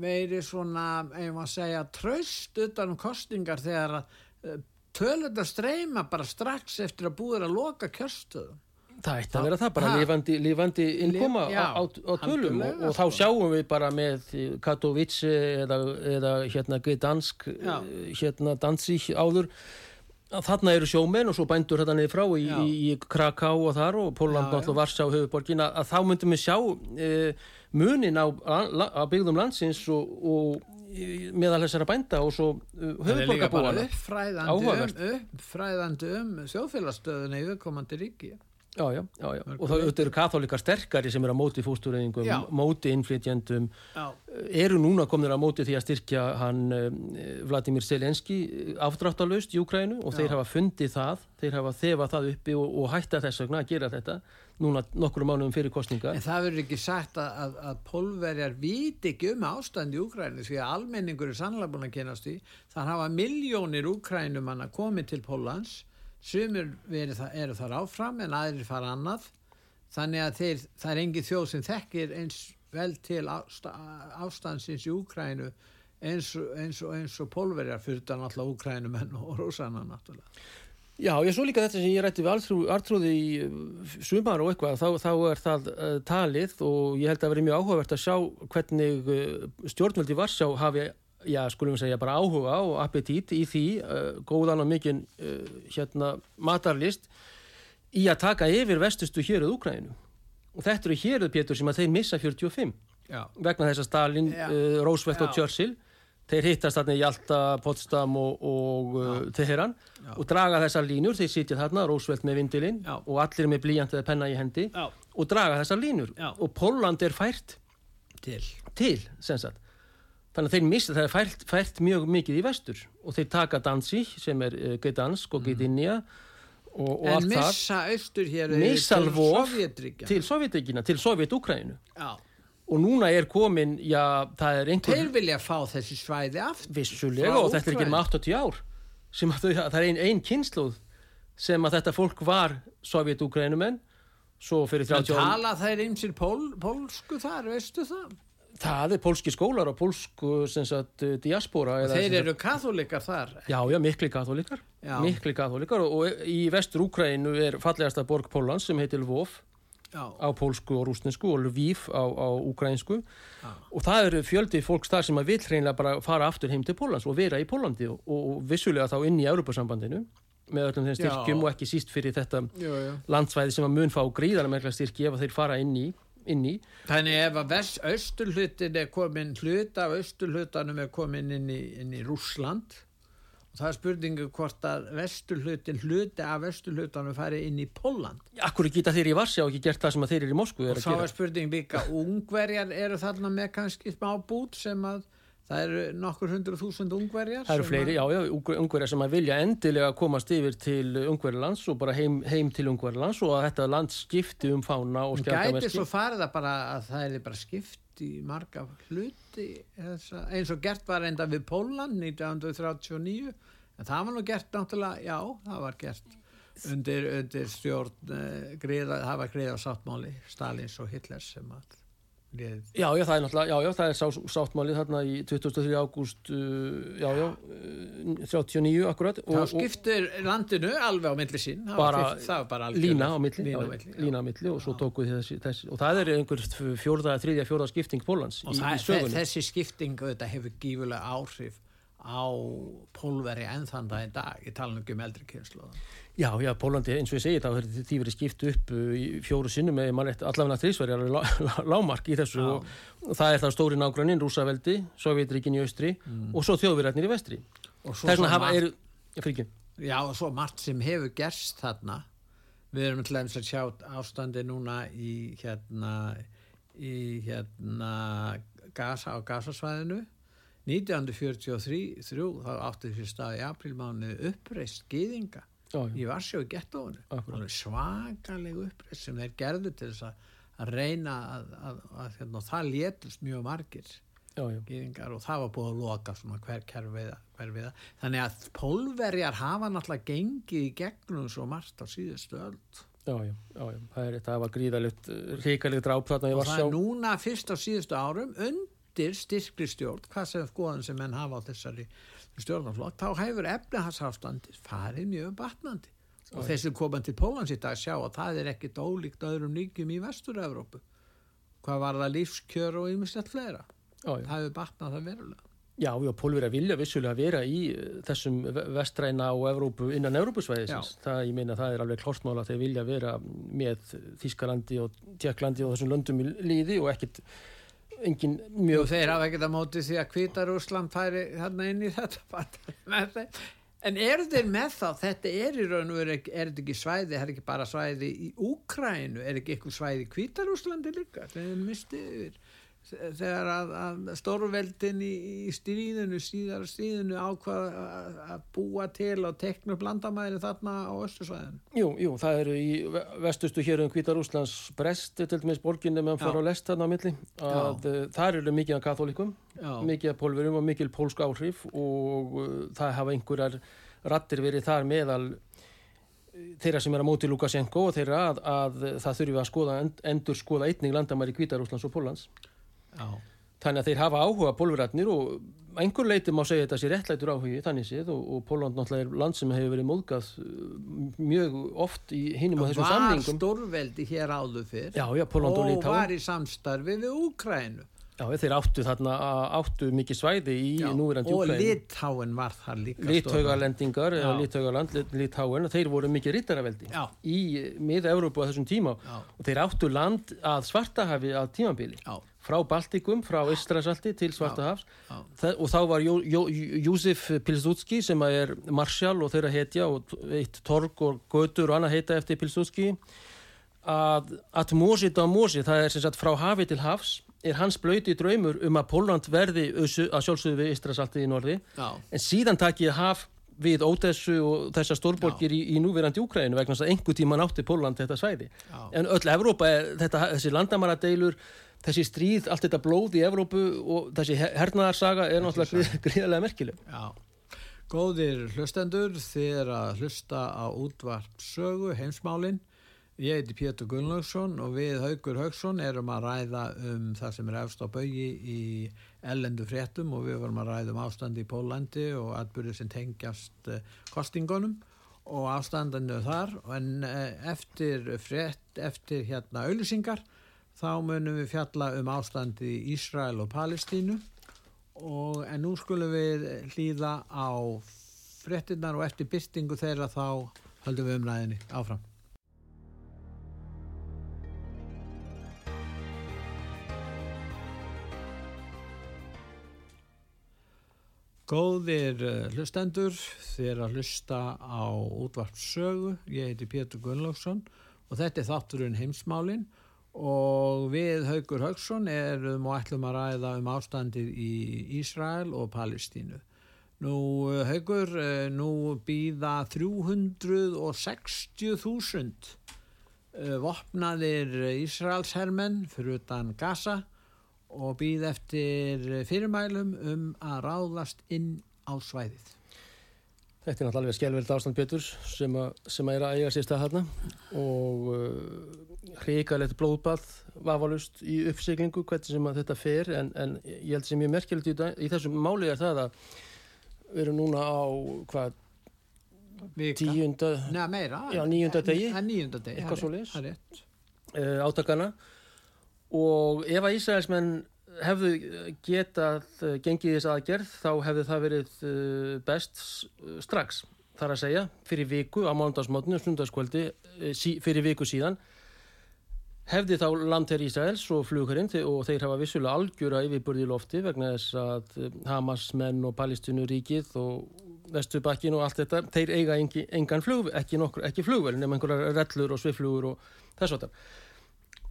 meiri svona, ef maður segja tröst utan um kostningar þegar að uh, tölurnar streyma bara strax eftir að búið er að loka kjörstöðum. Það ætti að vera það, bara Ha. lifandi, lifandi innkoma já, á, á, tölum og, og þá sko. sjáum við bara með Katowice eða, eða hérna Gdansk, Já. hérna Danzig áður þarna eru sjómenn og svo bændur þetta niður frá í, í, í Kraká og þar og Póland náttúrulega Varsá höfuborgin að, þá myndum við sjá e, munin á, á, byggðum landsins og, og í- meðal þessara bænda og svo uh, Það er líka bara uppfræðandi um, uppfræðandi um þjóðfélagstöðuna í viðkomandi ríki. Já, já, já, já. og þá auðvitað eru katholíkar sterkari sem eru á móti fóstureyðingum, móti innflytjendum, Já. eru núna komnir á móti því að styrkja hann um, Vladimir Zelenski afdráttalust í Úkrænu og þeir hafa fundið það, þeir hafa þefað það uppi og, og hætta þess vegna að gera þetta núna nokkru mánuðum fyrir kostninga. En það verður ekki sagt að, að, að pólverjar viti ekki um ástand í Úkrænu því að almenningur er sannlega búin að kynast því. Það hafa miljónir Úkrænumanna komið til Pólans, verið, það- eru þar áfram en aðrir fara annað. Þannig að þeir, það er engi þjóð sem þekkir eins vel til ásta, ástandsins í Úkrænu eins, og- og, og pólverjar fyrir þetta náttúrulega Úkrænumenn og rúsana náttúrulega. Já, ég svo líka þetta sem ég rætti við Artrú, Artrúði í uh, sumar og eitthvað, þá, þá er það uh, talið og ég held að veri mjög áhugavert að sjá hvernig uh, stjórnvöldi Varsjá hafi, já, skulum segja bara áhuga og appetít í því, uh, góðan og mikinn uh, hérna matarlist í að taka yfir vestustu héruð Úkræninu. Og þetta eru héruð, Pétur, sem að þeir missa 45 Já. vegna þess að Stalin, uh, Roosevelt og Já. Churchill þeir hittast þarna í Jalta, Potsdam og, og Teheran og draga þessar línur, þeir sitja þarna Roosevelt með vindilinn og allir með blíjant eða penna í hendi og draga þessar línur. Og Póland er fært Til. til sem sagt þannig að þeir missa, það er fært, fært mjög mikið í vestur og þeir taka Danzig sem er uh, Gdansk og Gdynia og, og Mm. En allt það missa austur hér Missa til Lvov Sovjetríkja. til Sovjetíkina, til Sovjet-Úkrænu Já. og núna er komin, já, það er einhver Þeir vilja fá þessi svæði aftur. vissulega og þetta er ekki með 80 ár sem að þau, það er ein, ein kynnslóð sem að þetta fólk var Sovjet-Úgrænumenn svo fyrir En 30 árum tala þeir ymsir pól, pólsku þar, veistu það? Það er pólski skólar og pólsku sagt uh, diaspora sem Þeir eru katholikar þar. Já, já, mikli katholikar, Já. mikli katholikar og, og í vestur Úkrænu er fallegasta borg Pólans sem heitir Lvov Já. á pólsku og rúsnesku og Lviv á, á úkrænsku og það eru fjöldi fólks þar sem að vil hreinlega bara fara aftur heim til Pólans og vera í Pólandi og, og vissulega þá inn í Europasambandinu með öllum þeim styrkjum Já. og ekki síst fyrir þetta landsvæði sem að mun fá gríðarlega styrki ef þeir fara inn í, inn í. Þannig ef að vest, austurhlutin er komin, hlut af austurhlutanum er komin inn í, inn í Rússland og það er spurningu hvort að vesturhlutin, hluti af vesturhlutanum fari inn í Póland. Akkur geta þeir í Varsjá ekki gert það sem þeir eru í Moskvu Og er að þá er spurning líka, ungverjar eru þarna með kannski smá bút sem að það eru nokkur hundru þúsund ungverjar. Það eru fleiri, já, já, ungverjar sem að vilja endilega komast yfir til ungverjarlands og bara heim, heim til ungverjarlands og að þetta land skipti um fána og Hún gæti skjaldamerki. svo farið að bara að það er bara skipt í marga hluti eins og gert var enda við Póland 1939 en það var nú gert náttúrulega, já, það var gert undir, undir stjórn uh, greiða, það var greiða sáttmáli Stalins og Hitlers sem að lið, Já, já, það er náttúrulega, já, já, það er sá, sáttmálið þarna í 23. ágúst, uh, já, já, uh, 39 akkurat. þá skiptir landinu alveg á milli sín það Bara það var bara algjörlega- lína á milli, lína á milli, lína á milli og svo tóku við þessi, þessi, og það er einhver fjórða, þriðja, fjórða skipting Pólans og í, það, í sögunni. þessi skipting auðvitað hefur gífulega áhrif á pólveri enn þann dag í dag ég tala nú ekki um eldri kynslu Já, já, Pólandi, eins og ég segi, þá hefur því verið skipt upp uh, í fjóru sinnum með mann eftir allavega þrísverði alveg lá, lá, lámark í þessu Já. og, það er það stóri nágrannin, Rúsaveldi, Sovjetríkin í austri og svo þjóðverðarnir í vestri. er svo svona hafa, já, fyrir ekki, já, og svo margt sem hefur gerst þarna. Við erum til dæmis að sjá ástandi núna í hérna í hérna Gaza á Gazasvæðinu. 1943 þrjú, þá átti því stað í aprílmánu uppreist gýðinga já, já, í Varsjó gettóinu. Akkúrat. svakaleg uppreist sem þeir gerðu til þess að, að reyna að, að, að hérna, og það létust mjög margir já, já, og það var búið að loka svona hver kerfiða, hver viða þannig að pólverjar hafa náttúrulega gengið í gegnum svo margt á síðustu öll já, það er það var gríðalegt, ríkalegt dráp þarna í og það Varsjá. er núna fyrst á síðustu árum undir styrkri stjórn hvað sem skoðan sem menn hafa á þessari stjórnarflokk, þá hefur efnahagsástandi farið mjög batnandi. Og þessi koman til Pólans í dag sjá að það er ekkit ólíkt öðrum ríkjum í Vestur-Evrópu. Hvað var það lífskjör og ymislegt fleira? Já, já. það hefur batnað það verulega. Já, já, Pólverja vilja vissulega vera í eh, þessum ve- vestræna og Evrópu, innan Evrópusvæðisins. Það, ég meina, það er alveg klostmála að þeir vilja vera með Þískalandi og Tjekklandi og þessum löndum í líði og ekkit engin mjög... þeir hafa ekkert að móti því að Kvítarúsland færi þarna inn í þetta þeim. en eru þeir með þá? Þetta er í raun og veru er þetta ekki svæði það er ekki bara svæði í Úkrænu er ekki eitthvað svæði í Kvítarúslandi líka? Þeir misti yfir þegar að, að stórveldin í, í stríðinu, síðara stríðinu ákvað að, búa til og tekna upp landamæðinu þarna á östusvæðinu Jú, jú, það eru í ve- vestustu hér um Hvítarúslands Brest, til dæmis borginni meðan Já. á lest þarna á milli, að uh, þar eru mikið af katholikum, Já. mikið af pólverum og mikil pólsk áhrif og uh, það hafa einhverjar rattir verið þar meðal uh, þeirra sem er að móti Lukashenko og þeirra að, að það þurfi að skoða, end, endur skoða einning landamæri Hvítarúslands og Pólans. Já. Þannig að þeir hafa áhuga pólverarnir og einhver leiti má segja þetta sé réttlætur áhugi þannig séð og, og Póland náttúrulega er land sem hefur verið móðgað uh, mjög oft í hinum og þessum var samningum. stórveldi hér áður fyrr Já, já, og og Lítáin. var í samstarfi við Úkrænu Já, þeir áttu þarna áttu mikið svæði í Já, núverandi og Úkraínu. Litáin var þar líka Lithaugalendingar eða Já. Lithaugaland, Litáin, þeir voru mikið rittaraveldi Já. í mið-Európu á þessum tíma Já. og þeir áttu land að Svartahafi að tímabili Já. Frá Baltikum, frá Ístrasalti til Svartahafs og þá var Jó, Jó, Júsif Pilsudski sem er marsjál og þeirra hetja og eitt torg og götur og annað heita eftir Pilsudski. Að að Mósi á Mósi, það er sem sagt frá hafi til hafs er hans blöyti draumur um að Póland verði össu, að sjálfsögðu við Ístrasalti í norði. Já. en síðan takið haf við Ódessu og þessar stórborgir í, í núverandi Úkræðinu vegna þess að einhver tíma nátti Póland þetta svæði. Já. en öll Evrópa, er, þetta, þessi landamaradeilur þessi stríð, allt þetta blóð í Evrópu og þessi hernaðarsaga er náttúrulega gríðarlega merkileg. Já, góðir hlustendur, er að hlusta á útvart sögu heimsmálinn. Ég heiti Pétur Gunnlaugsson og við Haugur Haugsson erum að ræða um það sem er efst á baui í ellendu fréttum og við varum að ræða um ástandi í Pólandi og atbyrðið sem tengjast eh, kostingunum og ástandinu þar en eh, eftir frétt, eftir hérna auðlisingar þá munum við fjalla um ástandi í Ísrael og Palestínu og en nú skulum við hlýða á fréttinnar og eftir byrstingu þeirra þá höldum við umræðinni áfram. Góðir eh, hlustendur, þér að hlusta á útvart sögu, ég heiti Pétur Gunnlaugsson og þetta er þátturinn heimsmálinn og við Haugur Haugsson erum og ætlum að ræða um ástandið í Ísrael og Palestínu. Nú Haugur, eh, nú býða 360.000 eh, vopnaðir Ísraelshermenn fyrir utan Gaza og býð eftir fyrirmælum um að ráðast inn á svæðið. Þetta er náttúrulega skjálfverð ástand Peturs sem, sem að er að eiga sér stað hérna og uh, hrikalegt blóðbað vafalust í uppsiklingu hvernig sem að þetta fer en, en ég held sem ég merkilegt í, í þessum máli er það að við erum núna á hvað tíunda Nei, meira. Já, níunda degi. Eitthvað er rétt. uh, átakana og ef að Ísraelsmenn hefðu getað uh, gengið þess aðgerð þá hefðu það verið uh, best s- strax. Þar að segja fyrir viku á mándagsmótnu sundarskvöldi uh, sí, fyrir viku síðan hefði þá landherr Ísraels og flugurinn og þeir hafa vissulega algjöra yfirburði í lofti vegna þess að uh, Hamasmenn og Palestinuríkið og Vestubakkin og allt þetta, þeir eiga engi, engan flug, ekki, nokkur, ekki flugvel nema einhverjar rellur og sviflugur og þess að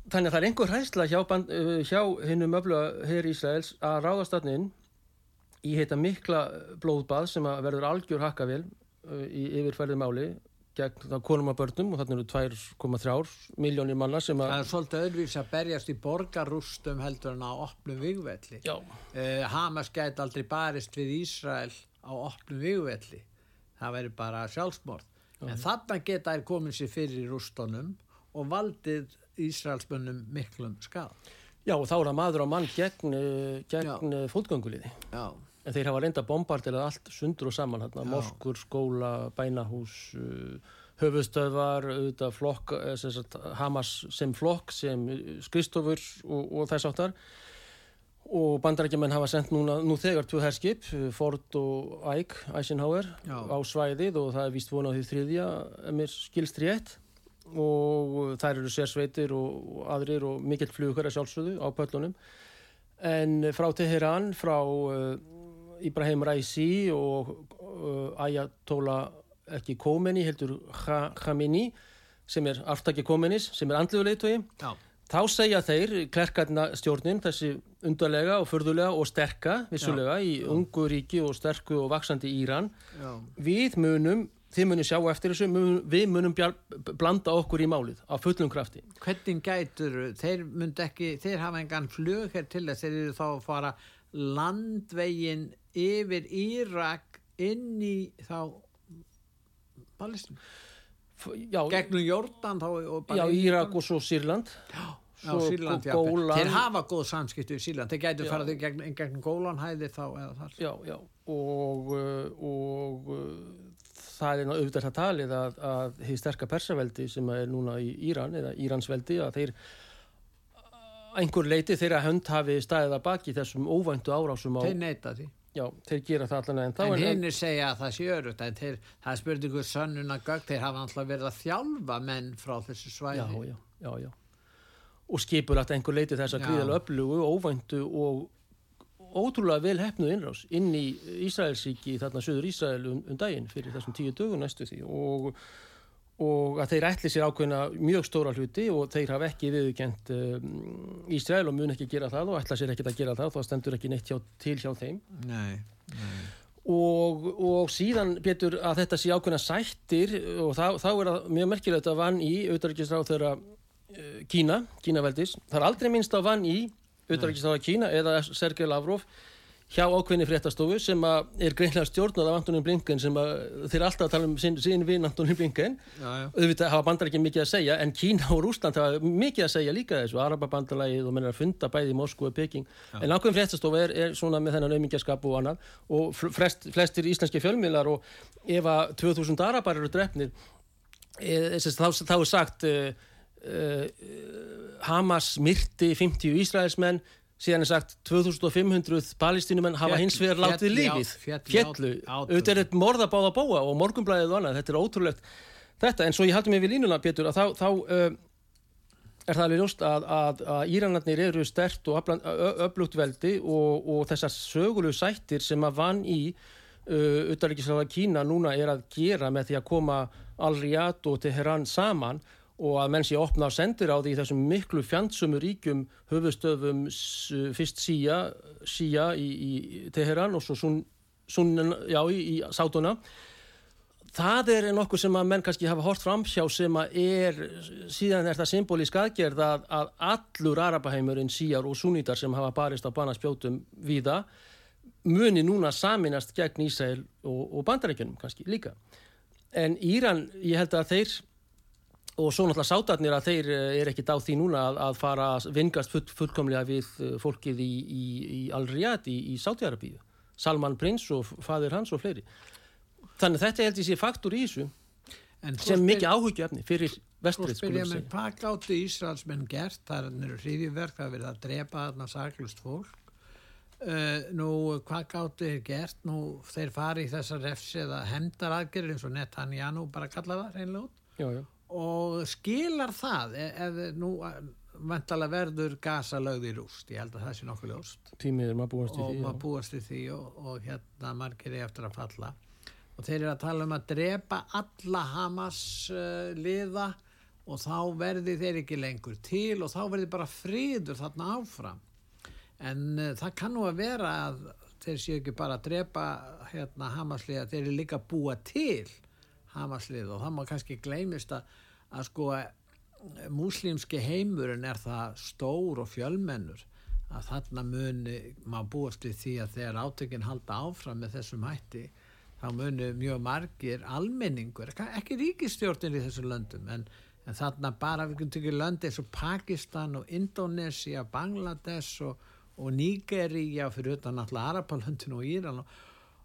þannig að það er einhver hræsla hjá, uh, hjá hinnum öfluga hér Ísraels að ráðast þarna inn í heita mikla blóðbað sem að verður algjör hakkavél uh, í yfirfærið máli gegn konum að börnum og þarna eru 2,3 miljónir manna sem Það að er svolítið öðruvís að berjast í borgarrústum heldur en á opnum vigvelli. já, Uh, Hamas gæti aldrei barist við Ísrael á opnum vigvelli. Það væri bara sjálfsmorð. En þarna geta þær komið sér fyrir í rústunum og valdið Ísraelsmönnum miklum skad. já og þá er það maður á mann gegn, uh, gegn uh, fótgönguliði Já. en þeir hafa reynda bombardilað allt sundur og saman hérna, moskur, skóla, bænahús uh, höfustöðvar flokk, eh, sem sagt, Hamas sem flokk, sem skristofur og, og þess áttar og bandarækjumenn hafa sendt núna, nú þegar tvö herskip, Ford og Ike, Eisenhower Já. á svæðið og það er víst vona á því þriðja ef mér skilst rétt og þær eru sérsveitir og, og aðrir og mikill flugur að sjálfsögðu á pöllunum en frá Teheran, frá uh, Ibrahim Raisi og uh, Ayatollah ekki Khomeini, heldur Kha- Khamenei sem er aftaki Khomeinis, sem er andluðu leitói Já. þá segja þeir klerkarna stjórnin þessi undarlega og förðulega og sterka vissulega í ungu ríki og sterku og vaksandi Íran Já. við munum, þið munum sjá eftir þessu mun, við munum bjar, blanda okkur í málið á fullum krafti Hvernig gætur, þeir myndi ekki, þeir hafa engan flug hér til þess, þeir eru þá að fara landvegin yfir Írak inn í þá Palestín. Já, Gegnum Jórdan þá og bara já í Írak og svo Sýrland Já, svo Sýrland, já. Þeir hafa góð samskipti við Sýrland. Þeir gætu Já. farað þeir gegn, gegn Gólanhæði þá eða þar. já, já og, uh, og uh, það er auðvitað það talið að, að því sterka persaveldi sem er núna í Íran eða Íransveldi að þeir einhver leiti þeirra hönd hafi staðið að baki þessum óvæntu árásum á, Þeir neita því. já, þeir gera það allan en þá En hinnir segja að það sé örugt. En þeir, það er spurningu sönnuna gögn. Þeir hafa alltaf verið að þjálfa menn frá þessu svæði. já, já, já, já og skipur að einhver leiti þess að Já. gríðalega öflugu, óvæntu og ótrúlega vel hefnu innrás inn í Ísraelsíki þarna söður Ísrael um, um daginn fyrir þessum tíu dögum næstu því. Og, og að þeir ætli sér ákveðna mjög stóra hluti og þeir hafa ekki viðurkent um, Ísrael og mun ekki gera það og ætla sér ekki að gera það þá stendur ekki neitt hjá, til hjá þeim. Nei. og, og síðan betur að þetta sé ákveðna sættir og þá, þá er það mjög merkilegt að vann í auðvitaðrikisráð þeirra Kína, Kínaveldis, það er aldrei minnst á vann í auðvitaðrikstáða Kína eða Sergei Lavrov hjá ákveðni fréttastofu sem er greinlega stjórnað af Antonín Blinken sem að, þeir alltaf tala um sín, sín vinn Antonín Blinken. Já, já. auðvitað hafa bandar ekki mikið að segja en Kína og Rúsland hafa mikið að segja líka þessu Arababandalagið og mennir að funda bæði í Moskú og Peking. En ákveðin fréttastofu er, er svona með þennan auðmingjaskap og annan og flest, flestir íslenski fjölmiðlar og ef að 2000 Arabar eru drefnir e, þá, þá er sagt e, e, Hamas myrti 50 Ísraelsmenn síðan er sagt 2500 palestínumenn hafa hins vegar látið lífið. fjallu, auðvitað er þetta morða báða bóa og morgunblæðið og annað, þetta er ótrúlegt þetta, en svo ég haldi mig við línuna Pétur að þá, þá uh, er það alveg ljóst að, að, að Íranarnir eru stert og öflugt veldi og, og þessar sögulegu sættir sem að vann í uh, utanrikiðsláða Kína núna er að gera með því að koma Al-Riyadh og Teheran saman og að menn sé opna á sendir á því þessum miklu fjandsumu ríkjum höfustöfum s- fyrst Shia, Shia í, í Teheran og svo Sun, sun já, í, í Sátuna það er nokkuð sem að menn kannski hafa hort framhjá sem að er síðan er það symbolísk aðgerð að, að allur Arabaheimurinn síjar og súnítar sem hafa barist á banaspjótum víða muni núna saminast gegn Ísæl og, og bandarækjunum kannski líka. En Íran, ég held að þeir og svo náttúrulega sátarnir að þeir eh, er ekki á því núna að, að fara vingast full, fullkomlega við eh, fólkið í, í, í í, í Sátiarabíu Salman Prins og fadir hans og fleiri þannig þetta held ég sé faktur í þessu En sem spyr- mikið áhugjöfni fyrir vestrið mér, hvað gáttu Ísraelsmenn gert? Það eru hriðjuverk, það er verið að drepa þarna saklust fólk. Uh, nú, hvað gáttu þeir gert? Nú, þeir fari í þessar refsi eða hemdar aðgerðir eins og Netanyahu bara kalla það reynlega út. já, já. Og skilar það, e- ef nú vantala verður gasa lögð í rúst, ég held að það sé nokkuð ljóst. Tímið er maður búast í og því maður já. búast við því og, og hérna margir er eftir að falla. Og þeir eru að tala um að drepa alla Hamas uh, liða og þá verði þeir ekki lengur til og þá verði bara friður þarna áfram. En uh, það kann nú að vera að þeir séu ekki bara að drepa hérna Hamas liða, þeir eru líka að búa til Hamas liða og það má kannski gleymist að, að sko múslimski heimurinn er það stór og fjölmennur að þarna muni maður búast við því að þegar átökinn halda áfram með þessum hætti þá muni mjög margir almenningur, ekki ríkistjórnir í þessum löndum en, en þarna bara við getum tekið löndi eins og Pakistan og Indonesia, Bangladesh og, og Nigeria fyrir utan náttúrulega Arapalöndin og Íran og,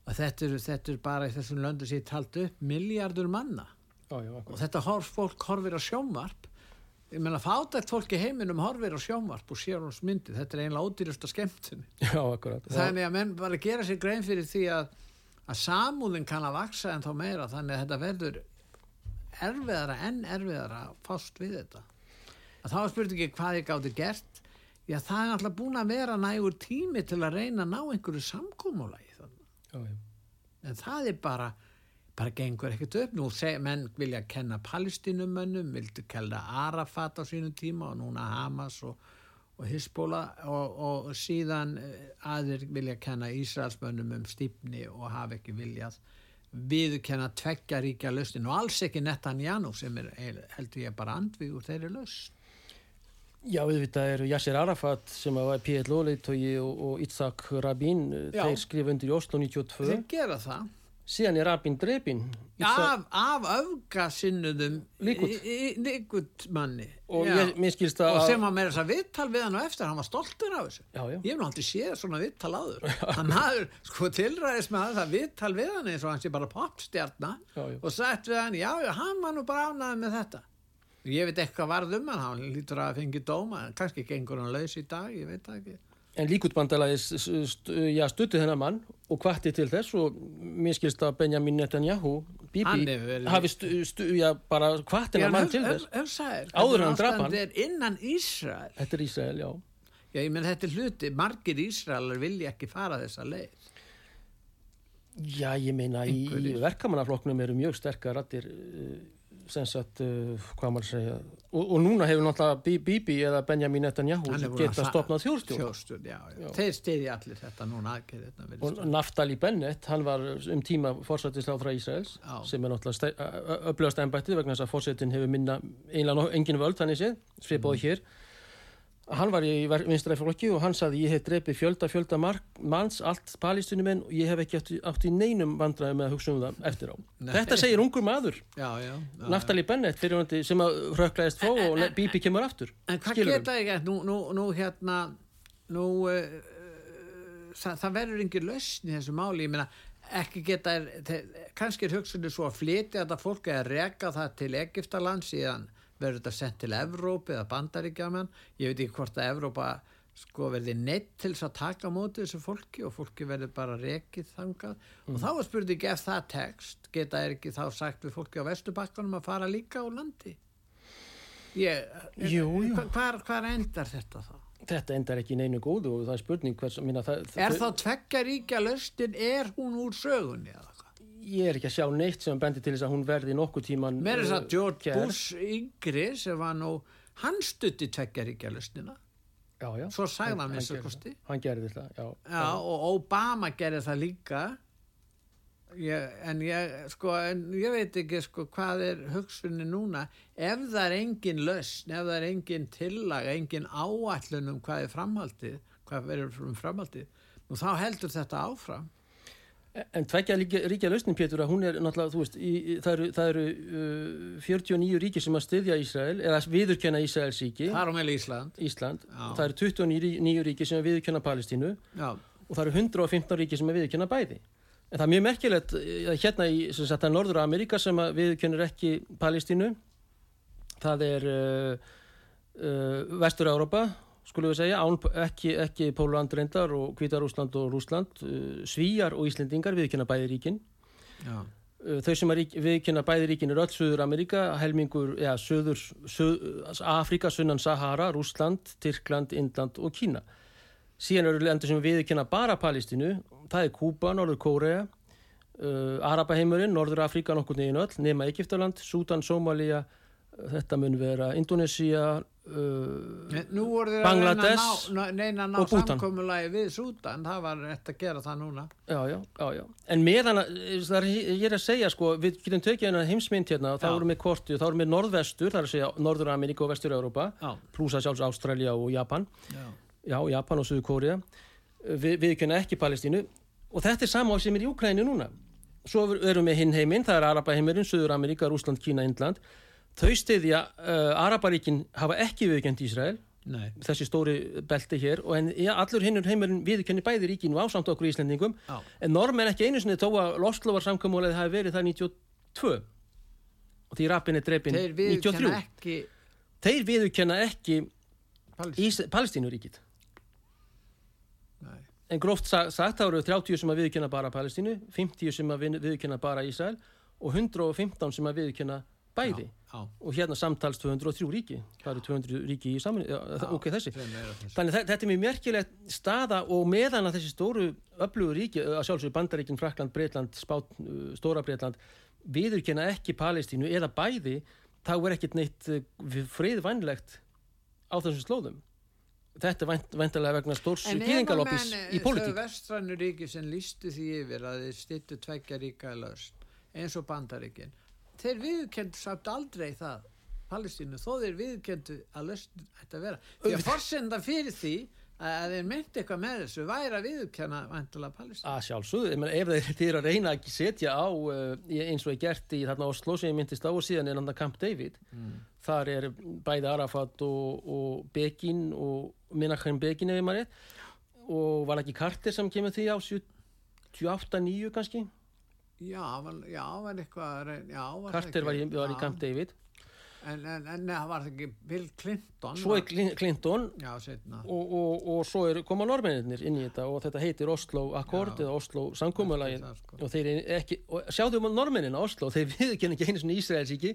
og þetta er, þetta er bara í þessum löndum sem ég talt upp miljardur manna Já, já, og þetta horf, fólk horfir á sjónvarp. Ég meina fátækt fólk í heiminum horfir á sjónvarp og sér hans myndi þetta er einlega ódýrasta skemmtun. Já, akkurat. Já. þannig að menn bara gera sér grein fyrir því að, að samúðin kann að vaksa en þá meira. Þannig að þetta verður erfiðara en erfiðara að fást við þetta. Að þá er spurningi hvað ég gátti gert. Já það er alltaf búin að vera nægur tími til að reyna að ná einhverju samkómulagi en það er bara bara gengur ekkert upp nú menn vilja kenna palestínumönnum vildu kella Arafat á sínum tíma og núna Hamas og, og Hisbóla og, og síðan eh, aðrir vilja kenna Ísraelsmönnum um stífni og hafa ekki viljað viðkenna tveggja ríkja lausnin og alls ekki Netanyahu sem er heldur ég bara andvígur þeirri lausn Já, auðvitað eru Yasser Arafat sem var PLO-leitói og, og Itzhak Rabin, Já. þeir skrifa undir í Oslo 92. þeir gera það Síðan er Rabin drepin. af, af öfgasinnuðum Likud. Likud manni Og ég, að... og sem að meira þess að viðtal við hann og eftir hann var stoltur af þessu Já, já. ég hef nú aldrei séð svona viðtal áður hann hafður sko tilræðis með það viðtal við hann eins og hann sé bara popstjarna Já, já. og sagt við hann já, hann var nú bara ánæði með þetta ég veit eitthvað varð um hann hann lítur að fengi dóma kannski gengur hann laus í dag, ég veit það ekki En líkutbandalagi ja, stutti þennan mann og kvatti til þess og mér skilst að Benjamin Netanyahu, Bibi, hafi kvatti þennan mann til þess. Áður hann drap hann. Þetta er innan Ísrael Þetta er Ísrael, já. Já, ég menn þetta er hluti, margir Ísraelar vilja ekki fara þessa leið Já, ég meina í, í Einhverjir. verkamannaflokknum eru mjög sterkar rattir sem sagt, uh, og, og núna hefur náttúrulega Bi- Bibi eða Benjamin Netanyahu geta stopnað já. Þeir stiðja allir þetta núna og Naftali Bennett, hann var um tíma fórsættisláð frá Ísraels Já. sem er náttúrulega upplöðast embættið vegna þess að fórsetin hefur minna einlega engin völd þannig séð, Mm. svipaði hér hann var í vinstræði flokki og hann saði ég hef drefið fjölda fjölda mark, manns allt palestínumenn og ég hef ekki átt, átt í neinum vandræði með að hugsa um það eftir á Nei. þetta segir ungur maður já, já, já, Naftali Bennett fyrirvandi sem að röklaðist fó og Bibi kemur aftur En hvað geta ég gert? Nú, nú, nú hérna, nú, uh, það, það verður engin lausn í þessu máli, ég meina, ekki geta, þeir- kannski er hugsunni svo að flytja þetta fólk eða reka það til Egiptaland síðan verður þetta sent til Evrópi eða Bandaríkjaman, ég veit ekki hvort að Evrópa sko verði neitt til þess að taka móti þessu fólki og fólki verður bara rekið þangað og þá er spurning ef það tekst, geta er ekki þá sagt við fólki á Vesturbakkanum að fara líka á landi? Ég, Jú, jú. hva- Hvar, hvar endar þetta þá? þetta endar ekki neinu góðu og það er spurning hvers minna, það, Er þá tveggja ríkja löstin, er hún úr sögunni eða? Ég er ekki að sjá neitt sem bendir til þess að hún verði nokkuð tíman Mér er þess uh, að George gerð. Bush yngri sem var nú, hann stutti tveggja ríkja löstina, já, já. svo sagði hann gerði að kosti. hann gerði það, já, Já, og Obama gerði það líka, ég, en ég, sko, en ég veit ekki, sko, hvað er hugsunni núna, ef það er engin lösn, ef það er engin tillaga, engin áætlun um hvað er framhaldið, hvað verður um framhaldið, nú þá heldur þetta áfram. En tveggja ríkja, lausnin, Pétur, að hún er náttúrulega, þú veist, í, það eru, það eru uh, 49 ríki sem að styðja Ísrael, eða viðurkenna Ísraels ríki, Það er á meðal Ísland. Ísland, Já. það eru 29 ríki sem að viðurkenna Palestínu Já, og það eru 115 ríki sem að viðurkenna bæði. En það er mjög merkilegt, eh, hérna í, sem sagt, er Norður Amerika sem að viðurkennir ekki Palestínu, það er uh, uh, Vestur Európa, skulum við segja, án, ekki, ekki Póland reyndar og Hvítarúsland og Rúsland, uh, Svíjar og Íslendingar viðurkenna bæði ríkin. já. Uh, Þau sem rík, viðkynna bæði ríkin er öll Suður Amerika, helmingur, ja, Suður, Suð, Afrika, Sunnan Sahara, Rússland, Tyrkland, Indland og Kína. Síðan eru lendur sem viðkynna bara Palestínu, það er Kúba, Norður Kórea, uh, Arabaheimurinn, Norður Afrika nokkur neginn öll, nema Egiptaland, Súdan, Sómalía, þetta mun vera Indonesia, uh, Nú voru þeir að reyna að ná, ná, að samkomulagi við Súdan, það var rétt að gera það núna. Já, já, já, já. En meðan að, er, ég er að segja, sko, við getum tekið hennar heimsmynd hérna og þá erum við kortið, þá erum við norðvestur, það er að segja Norður Ameríka og Vestur Európa, Já, plúsa sjálfs Ástralja og Japan, já. já, Japan og Suður Kórea, við, við kenna ekki Palestínu og þetta er sama sem er í Úkræni núna. Svo erum við hinn heiminn, það er Arabaheimurinn, Suður Ameríka, Rúsland, Kína, Indland. Þau stiðja, uh, Arabaríkin hafa ekki viðkjönd Ísrael, Nei, þessi stóri belti hér og en ja, allur hinnur heimurinn viðkenni bæði ríkinu ásamt okkur Íslendingum. Já. en normenn ekki einu sinni þó að Loslovar samkvæmulegði hafi verið það 92 og því rappin er drepin Þeir 93 viðkenna ekki þeir viðkenna ekki Palestínuríkit en gróft sa- sagt það eru 30 sem að viðkenna bara Palestínu 50 sem að við- viðkenna bara Ísrael og 115 sem að viðkenna bæði Já, og hérna samtals 203 ríki það eru 200 ríki í saman já, já. ok þessi. Þannig þetta er mjög merkilegt staða og meðan að þessi stóru öflugur ríki, að sjálfsögur Bandaríkin, Frakland, Breitland, Spát, Stóra Breitland, viðurkenna ekki Palestínu eða bæði, þá er ekkert neitt uh, friðvænlegt á þessum slóðum. Þetta er vænt, væntalega vegna stórs En ef að gýðingaloppis menn, í Þau pólitík. vestrannu ríki sem lístu því yfir að þeir stýttu tveggja ríka löst eins og bandaríkin þeir viðkendu samt aldrei það Palestínu, þó þeir viðkendu að löst ætti að vera. Því að forsenda fyrir því að þeir myndi eitthvað með þessu væri að viðkenna vantilega Palestínu. Að sjálfsögðu, ef þeir, eru að reyna að setja á uh, eins og er gert í þarna Oslo sem ég myndist á og síðan er hann Camp David. Þar er bæði Arafat og, og Begin og Menachem Begin ef ég maður rétt. Og var ekki Carter sem kemur því á 78-9 kannski Já, var, já, var eitthvað já, var það Carter ekki- var í, var í. Camp David En, en, en neða, var það ekki Bill Clinton? svo er Clin- Clinton Já, og, og, og svo er, koma normennir inn í þetta og þetta heitir Oslo Accord Já. eða Oslo samkómulagin Það, sko. og þeir eru ekki, og sjáðu um normennin á Oslo, þeir viðkenni ekki einu svona Ísraelsíki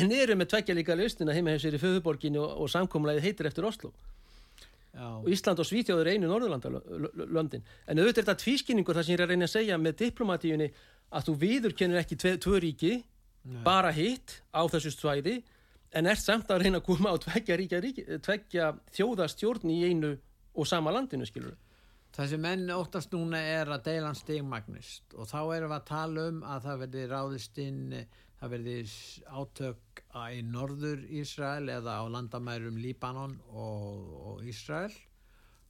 en eru með tveggja líka lausnina heima hefur sér í föðuborginu og, og samkómulagið heitir eftir Oslo Já, og Ísland og Svítjóður einu Norðurlandalöndin en auðvitað er þetta tvískinningur það sem ég er að reyna að segja með diplomatíunni að þú viðurkennir ekki tve, tvö ríki Nei. bara hitt á þessu svæði en ert samt að reyna að koma á tveggja, ríkja, ríki, tveggja þjóðastjórn í einu og sama landinu skilur Það sem menn óttast núna er að deilan stigmagnist og þá erum við að tala um að það verði ráðist inn, það verði átök í norður Ísrael eða á landamærum Líbanon og, og Ísrael.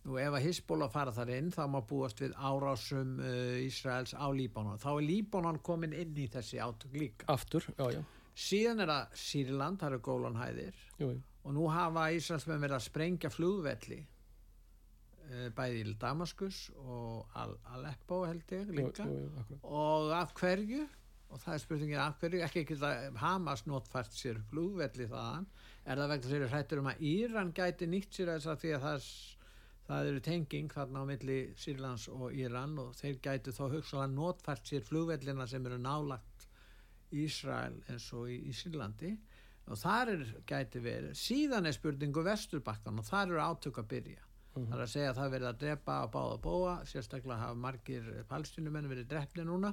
Nú ef að Hisbóla fara þar inn þá má búast við árásum uh, Ísraels á Líbanon. Þá er Líbanon komin inn í þessi átök líka. Aftur, já, já. Síðan er það Sýrland, það eru gólanhæðir Jú, jú. og nú hafa Ísraelsmenn verið að sprengja flugvelli eh, bæði í Damaskus og Al Aleppo held ég líka Jú, og af hverju og það er spurningin af hverju ekki ekki það Hamas notfært sér flugvelli þaðan er það vegna sér hrættur um að Íran gæti nýtt sér þess að því að það, það eru tenging þarna á milli Sýrlands og Íran og þeir gæti þá hugsalega notfært sér flugvellina sem eru nálagt Ísrael eins og í, í Sýrlandi. Og þar er gæti verið síðan er spurningu vesturbakkan og þar eru átök að byrja. Það er að segja að það verið að drepa á báða bóa sérstaklega hafa margir palstinumenn verið drefni núna.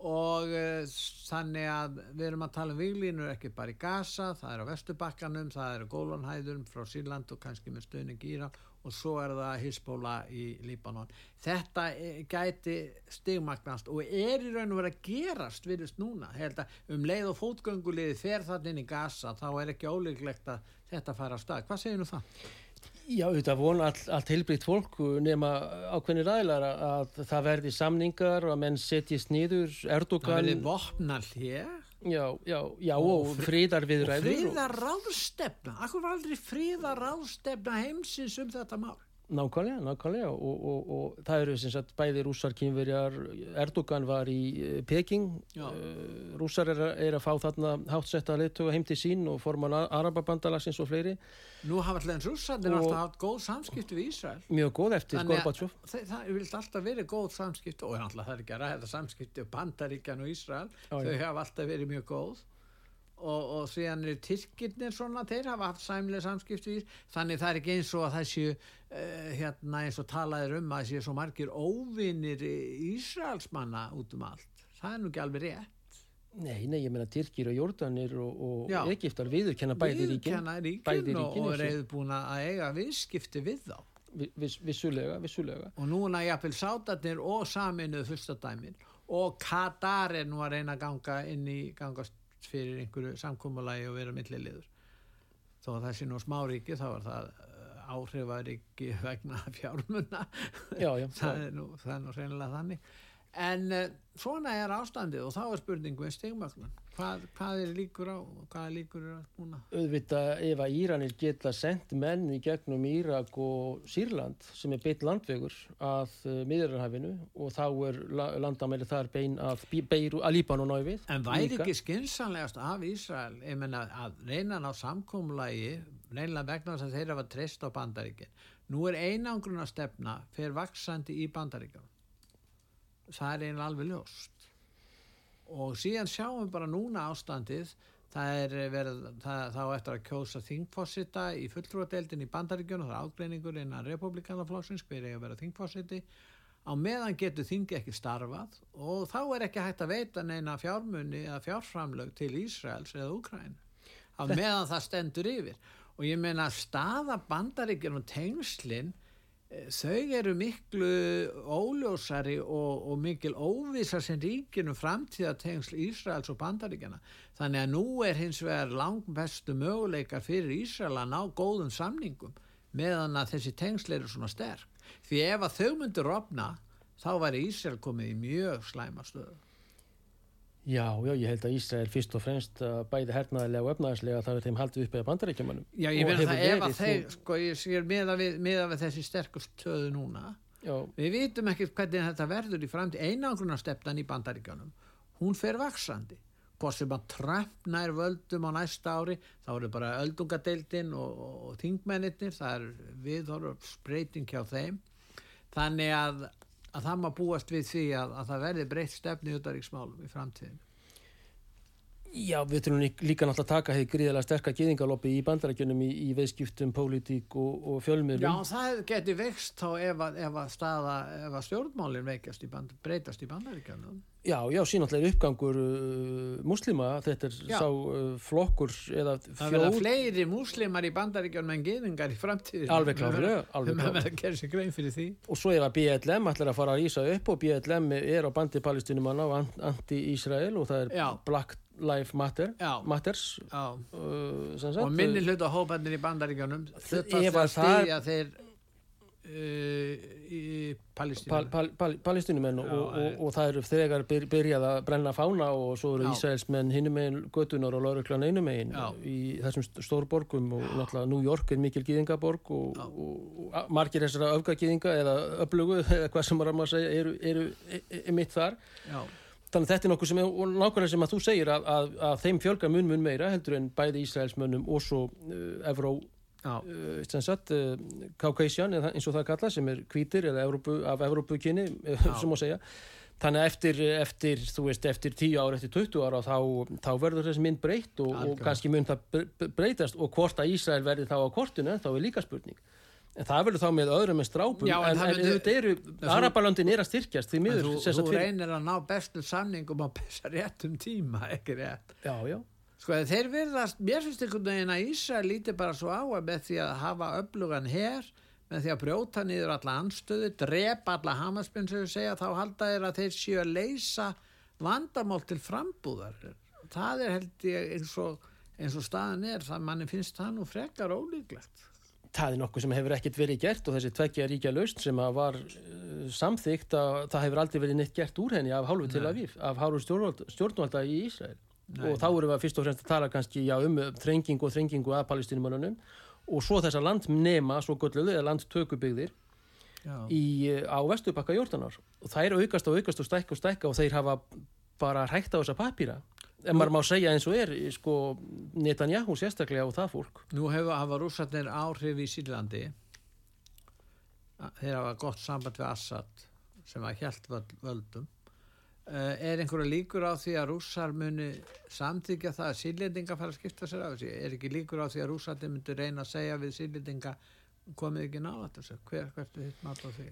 Og uh, þannig að við erum að tala um viglínur ekki bara í Gaza, það er á Vesturbakkanum það eru Gólanhæðurum frá Sýrland og kannski með stöðning í Íran og svo er það Hisbóla í Líbanon. Þetta eh, gæti stigmagnast og er í raun og verið að gerast virðist núna, held að um leið og fótgönguliði fer þannig inn í Gaza þá er ekki ólíklegt að þetta fara á stað. Hvað segir nú það? Já, þetta vona all, allt heilbriðt fólk nema ákveðni ræðlar að, að það verði samningar og að menn setjist nýður það Erdogan verði vopnal hér já, já, já, og og viðræður friðar ráðstefna akkur var aldrei friðar ráðstefna heimsins um þetta mál Nákvæmlega, nákvæmlega og, og, og það eru sem sagt bæði rússar kynverjar, Erdogan var í eh, Peking, Já. uh, rússar er, er að fá þarna háttsetta leittuga heim til sín og forman Arababandalagsins og fleiri, nú hafa en rússarnir alltaf haft góð samskipti við Ísrael mjög góð eftir Gorbatsjov. það, vilt alltaf verið góð samskipti og alltaf það er ekki að ræða samskipti og Bandaríkjan og Ísrael Já, þau já. hafa alltaf verið mjög góð og, og síðan eru Tyrkirnir svona, þeir hafa haft sæmlega samskipti við, þannig það er ekki eins og að það séu uh, hérna eins og talaðir um að það séu svo margir óvinnir Ísraelsmanna út um allt. Það er nú ekki alveg rétt. Nei, nei, ég meina Tyrkir og Jórdanir og, og. Egiptar viðurkenna bæði ríkin, bæði ríkin og reyðu búin að eiga viðskipti við þá. Vi- viss, vissulega, vissulega. og núna jafnvel sátarnir og saminuð fyrsta dæmin og Katar er nú að reyna að ganga inn í gangast fyrir einhverju samkómulagi og vera milliliður. Þó að það sé nú smáríki þá er það eh, áhrifaríki vegna fjármunna Já, já, það, er nú, það er nú reynilega þannig. En uh, svona er ástandið og þá er spurningu með stigmögnun hvað, hvað er líkur á og hvað er líkur á núna Auðvitað ef að Íranir geta sendt menn í gegnum Írak og Sýrland sem er beitt landvegur að uh, miðurarhafinu og þá er la landamæli þar bein að, að Líbanon á við. En væri líka. ekki skynsanlegast af Ísrael ég menna að reyna að ná samkómulagi reynilega vegna þess að þeir hafa treyst á bandaríkin. Nú er einangruna stefna fyrir vaksandi í bandaríkjum. Það er einlega alveg ljóst. Og síðan sjáum við bara núna ástandið. Það er verið, það, þá eftir að kjósa þingfossita í fulltrúadeildin í bandaríkjunum, það er ágreiningur innan republikanaflokksins, hver er að vera þingfossiti á meðan getur þingi ekki starfað og þá er ekki hægt að veita neina fjármunni eða fjárframlög til Ísraels eða Úkræn á meðan það stendur yfir. Og ég meina að staða bandaríkjun og tengslin eh, þau eru miklu óljósari og, og mikil óvisa sem ríkinu framtíða tengsl Ísraels og bandaríkjana þannig að nú er hins vegar langbestu möguleikar fyrir Ísrael að ná góðum samningum meðan að þessi tengsl eru svona sterk. Því ef að þau myndur opna þá væri Ísrael komið í mjög slæma stöðu Já, já, ég held að Ísrael fyrst og fremst að bæði hernaðilega og efnaðislega það er þeim haldið upp eða bandarækjumanum. Já, ég meina það ef að þeir, sko, ég sér meða við, við þessi sterkust stöðu núna Já, Við vitum ekki hvernig þetta verður í framtíð. Einangrunarstefnan í bandaríkjanum hún fer vaksandi hvort sem að Trump nær völdum á næsta ári, þá eru bara öldungadeildin og, og, og þingmennir það er viðhorf spreyting hjá þeim. Þannig að, að það má búast við því að, að það verði breytt stefni utaríksmálum í framtíðin Já, við þurfum líka náttúrulega að taka hefði gríðilega sterkar gýðingaloppi í bandarækjunum í, í veiskiptum, pólitík og, og fjölmiðlum. Já, það geti vext þá ef að, ef að staða, ef að stjórnmálinn veikast í band, breytast í bandaríkjanum. Já, já, sínáttlega uppgangur uh, muslima, þetta er Já. sá uh, flokkur eða Það verða fjóð, fleiri múslimar í bandaríkjanum en geðingar í framtíðinu. Alveg klárlega, alveg Það klárlega. verða að gera sér grein fyrir því. og svo ef að BLM ætlar að fara að ísa upp og BLM er á bandi palestinumanna og an- anti-Ísrael og það er Já. Black Lives Matter, Já. Matters Já. uh, Og minni hluta hópandir í bandaríkjanum hluta Ef að að það- stýja þeir uh, í Palestínu. pal, pal, pal, og, Já, og, og, og það eru þegar byr, byrjað að brenna fána og svo eru Já. Ísraelsmenn hinum megin götunar og lauruglan einum megin Já. í þessum st- stórborgum og náttúrulega New York er mikil gýðingaborg og, Já. og, og margir þessara öfgagýðinga eða öflugu eða hvað sem maður að segja eru, eru e, e, mitt þar Já. Þannig að þetta er nokkuð sem, er- nákvæmlega sem að þú segir að, að, að þeim fjölga mun mun meira heldur en bæði Ísraelsmönnum og svo uh, Evró, Já. Sem sagt, uh, Caucasian, eins og það kalla, sem er hvítir eða Evrópu, af Evrópukinni, Já. sem má segja. Þannig að eftir, eftir, þú veist, eftir 10 ára, eftir 20 ára, þá, þá verður þessi mynd breytt og, og kannski mun það bre- bre- breytast og hvort að Ísrael verði þá á kortinu, þá er líka spurning. En það verður þá með öðrum en strápum, Já, en en, en, auðvitað eru, Arabalöndin er að styrkjast, því miður, Þú, þú reynir að ná bestu samningum á besta réttum tíma, ekki rétt. Já, já. Sko þeir virðast, mér finnst einhvern veginn að Ísrael líti bara svo á að með því að hafa öflugan her, með því að brjóta niður alla anstöðu, drepa alla hamasbyrn sem við segja, þá halda þeir að þeir séu að leysa vandamál til frambúðar. Það er held ég eins og, eins og staðan er, það manni finnst það nú frekar ólíklegt. það er nokkuð sem hefur ekkert verið gert og þessi tveggja ríkja laust sem að var uh, samþygt að það hefur aldrei verið neitt gert úr henni af hálfu til. Aviv, af hálfu stjórnvalda í Ísrael Nei, og þá erum við fyrst og fremst að tala kannski já, um þrengingu og þrengingu að palestinumannunum og svo þessa landnema svo gölluðu eða landtökubygðir í, á vestubakka Jórdanar. Og er aukast og aukast og stækka og stækka og þeir hafa bara hægt á þessa papýra en maður má segja eins og er sko Netanyahu sérstaklega og það fólk. Nú hefur hafa rússarnir áhrif í Sýrlandi. Þeir hafa gott samband við Assad sem að hjælt völdum er einhverja líkur á því að rússar muni samþykja það að sýrlendinga fara að skipta sér af þessu? Er ekki líkur á því að rússarnir myndi reyna að segja við sýrlendinga komið ekki nálægt þessu? Hver hvert er hitt mat á því?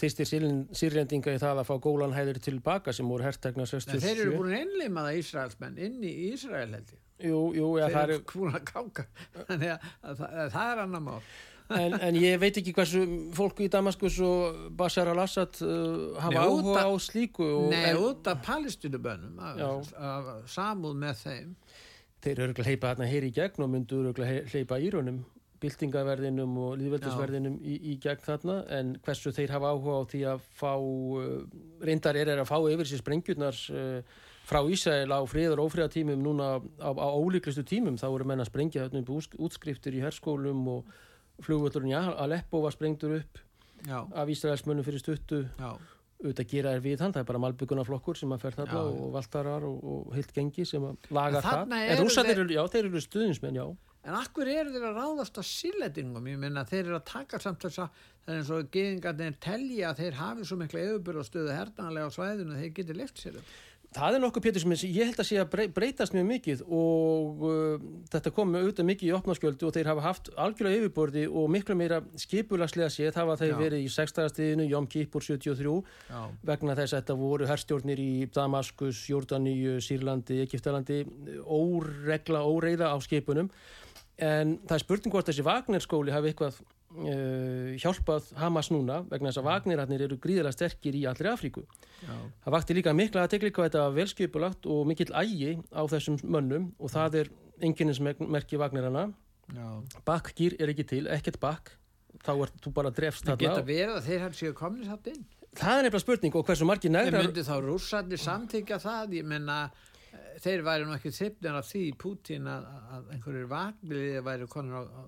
Þýstir sýrlendinga í það að fá gólanhæður tilbaka sem voru herrtegna en 67 þeir eru búin að innlima það Ísraelsmenn inn í Ísrael held ég. Jú, jú, ja, þeir eru er, búin að káka þannig að, að, að, að það er annar mál en, en ég veit ekki hversu fólk í Damaskus og Bashar al-Assad uh, hafa áhuga á slíku Nei, út af af samúð með þeim. Þeir eru örugglega hleypa þarna hér í gegn og myndu örugglega he- hleypa írunum byltingaverðinum og líðveldisverðinum í, í gegn þarna. En hversu þeir hafa áhuga á því að fá uh, reyndar er, er að fá yfir sér sprengjurnar uh, frá Ísæl á friðar og ófriðatímum núna á, á ólíklistu tímum. Þá voru menn að sprengja þarna upp úts- útskriftir í herskólum og flugvöldurinn í Aleppo var sprengtur upp Já, af Ísraelsmönnum fyrir stuttu já, auðvitað gera er við hann, það er bara malbyggunaflokkur sem að fer þarna Já, já. og valtarar og, og heilt gengi sem að laga það en eru rússarnir, þeir- eru, já, þeir eru stuðinsmenn, já En akkur eru þeir að ráðast á sílendingum? Ég minna þeir eru að taka samt þess að það er eins og geðingarnir telja að þeir hafi svo mikla yfirbyrð og stöðu hernaðanlega á svæðinu að þeir geti lift sér upp. Það er nokkuð Pétur sem ég held að sé að brey- breytast mjög mikið og uh, þetta kom auðvitað mikið í opnaskjöldu og þeir hafa haft algjörlega yfirborði og miklu meira skipulagslega séð hafa þeir Já. verið í 6. stiðinu, Jom Kippur 73 Já, vegna þess að þetta voru herstjórnir í Damaskus, Jórdaníu, Sýrlandi, Egiptalandi, óregla, óreiða á skipunum en það er spurning hvort þessi Wagner-skóli hafi eitthvað uh, hjálpað Hamas núna vegna þess að Wagnerarnir eru gríðilega sterkir í allri Afríku. já, Það vakti líka mikla að tegli hvað þetta var velskipulagt og mikill ægi á þessum mönnum og það er enginninsmerki Wagnerana. já. Bakkgýr er ekki til, ekkert bakk, þá er þú bara drefst Það geta þarna. verið að þeir hann séu komnið satt inn. Það er nefnilega spurning og hversu margir En negrar... myndi þá rússarnir samþykja það? Ég menna þeir væri nú ekki þippnir af því í Pútín að, að einhverjir vagnliði væri konar á, á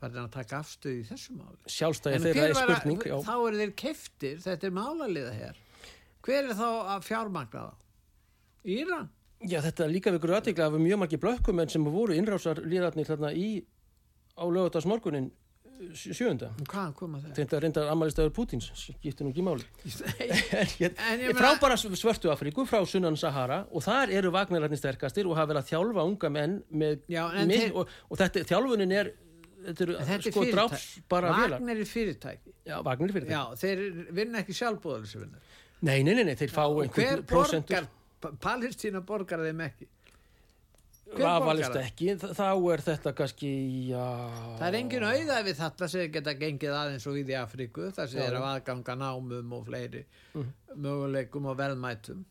farin að taka afstöð í þessu máli. Sjálfstæði En þeirra er spurning. að, þá eru þeir keftir, þetta er málaliða hér. Hver er þá að fjármagna þá? Íran? Já, þetta er líka við aðtegla af mjög margir blökkumenn sem voru innrásar líðarnir þarna í á lögutarsmorgunin sjö- sjöunda það? þetta reyndar ammælistæður Pútins skiptir nú ekki máli en En ég frá bara svörtu Afríku frá sunnan Sahara og þar eru vagnararnir sterkastir og hafa verið að þjálfa unga menn með, Já, en með og, og þetta, þjálfunin er þetta eru Þetta er sko dráps fyrirtæki. bara vélar Vagner er fyrirtæki. já, vagnir fyrir Já, þeir vinna ekki sjálfbúðalisvinna. nei, nei, nei, nei, þeir fá Og hver einhvern prósentur borgar, Pa- Palestína borgar þeim ekki. Vafalist ekki, þá er þetta kannski, já Það er engin auða við þetta sem geta gengið aðeins og í því Afríku, þar sem er af aðganga námum og fleiri Mhm. möguleikum og velmætum.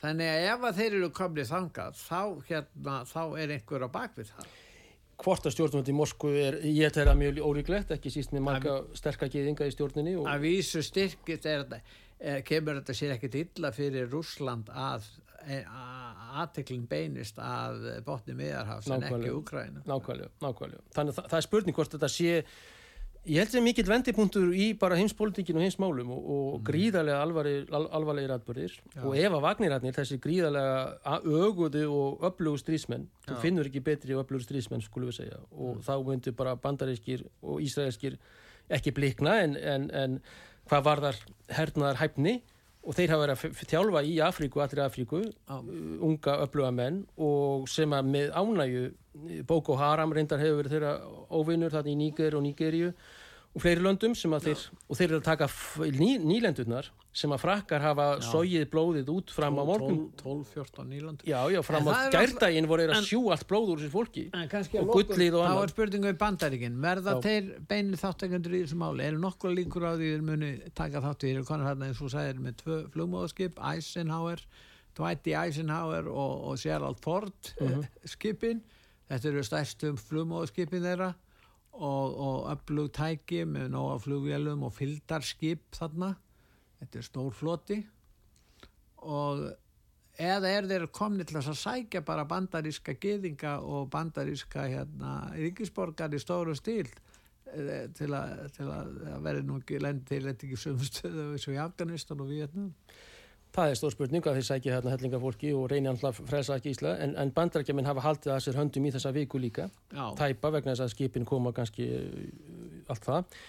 Þannig að ef að þeir eru komnið þangað, þá, hérna, þá er einhver á bakvið það. Hvort að stjórnvöld í Moskvu er, ég að mjög ólíklegt, ekki síst með marga sterka geðinga í stjórninni og Að vísu styrkist er þetta, eh, kemur þetta sér ekkit illa fyrir Rússland að aðteklin beinist að botni miðarhafs en ekki. Úkræna. nákvæmlega, nákvæmlega. Þannig að það, það er spurning hvort þetta sé ég held sem mikill vendipunktur í bara heimspolítikinu og heimsmálum og, og gríðarlega alvarlegir, al, alvarlegir atbyrðir og ef að vagnirarnir, þessi gríðarlega öguðu og öflugu strísmenn þú Já. finnur ekki betri og öflugu strísmenn skulum við segja. Og þá myndir bara bandarískir og ísraelskir ekki blikna en, en, en hvað varðar hernaðar hæfni og þeir hafa verið að þjálfa í Afríku, allri Afríku uh, unga öfluga menn og sem að með ánægju Boko Haram reyndar hefur verið þeirra óvinnur þarna í Níger og Nígeríu og fleiri löndum sem að þeir og þeir eru að taka ný, nýlendurnar sem að frakkar hafa sóið blóðið út fram á morgun 12-14 nýlandur. já, já, fram á það gærdaginn voru þeir að sjú allt blóð úr þessu fólki Og gullið og annað. er spurningu í bandaríkin verða Já. þeir beinir þáttakendur í þessu máli eru nokkuð líkur á því þeir muni taka þáttu þeir eru konar hérna eins og sæðir með tvö flugmóðskip Eisenhower, Dwight. Eisenhower og, og Gerald Ford Mhm. uh skipin þetta eru stærstu flugmóðskipin þeirra og, og öflug tæki með nóga flugvélum og fyldarskip þarna. Þetta er stór floti. Og eða er þeir komni til að sækja bara bandaríska geðinga og bandaríska hérna, ríkisborgar í stóru stíl eh, til að, að verði nú ekki lendi til þetta ekki sömu stöðu eins og í Afganistan og Vietnam það er stór spurning að þeir sækja hérna hellinga fólki og reyni alltaf frelsa ekki Ísla en, en bandarækjuminn hafa haldið að sér höndum í þessa viku líka. Já, tæpa vegna þess að skipin koma kannski uh, allt það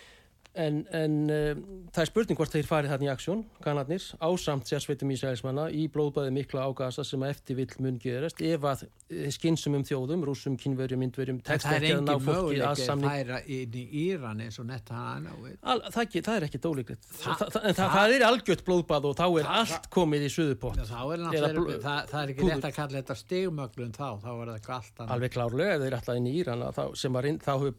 en, en uh, það er spurning hvort þeir farið þarna í aksjón, kannarnir ásamt sérsveitum Ísraelsmanna í blóðbæði mikla ágasa sem að eftir vill mun gerast ef að uh, skynsumum þjóðum rússum, kynverjum, myndverjum það er ekki að ná engin möguleik að samning færa inn í Íran eins og netta Al, það, það er ekki dólíklegt Þa- Þa, en það, það er algjört blóðbað og þá er allt komið í suðupott. Það, það er ekki rétt að kalla þetta stigmöglun þá, þá er eitthvað allt alveg klárlega ef þeir ætla inn í Íran þá hefur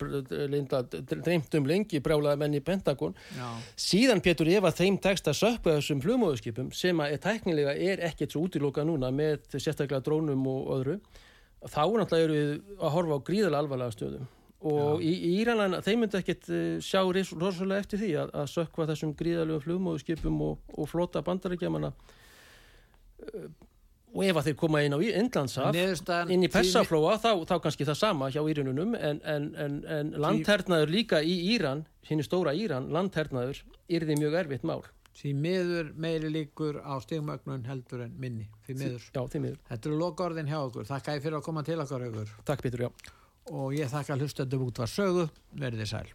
í Pentagon. Já, síðan Pétur ef að þeim tekst að sökpa þessum flugmóðuskipum sem að tæknilega er ekkert svo útiloka núna með sérstaklega drónum og öðru. Þá náttúrulega eru við að horfa á gríðalega alvarlega stöðum og í, í Íranan þeim myndi ekkert uh, sjá rosalega eftir því að, að sökva þessum gríðalegum flugmóðuskipum og, og flota bandarækjamanna uh, og ef að þeir koma inn á Niðurstaðan- inn í Persaflóa þá, þá kannski það sama hjá Írununum en, en, en, en landhernaður líka í Íran, sinni stóra Íran landhernaður, yrði mjög erfitt mál því miður meiri líkur á stigmögnun heldur en minni því miður. Já, því miður. Þetta eru lokaorðin hjá okkur. Þakka ég fyrir að koma til okkar aukur Takk Pétur, já. og ég þakka hlustandi út var sögu. Verðið sæl.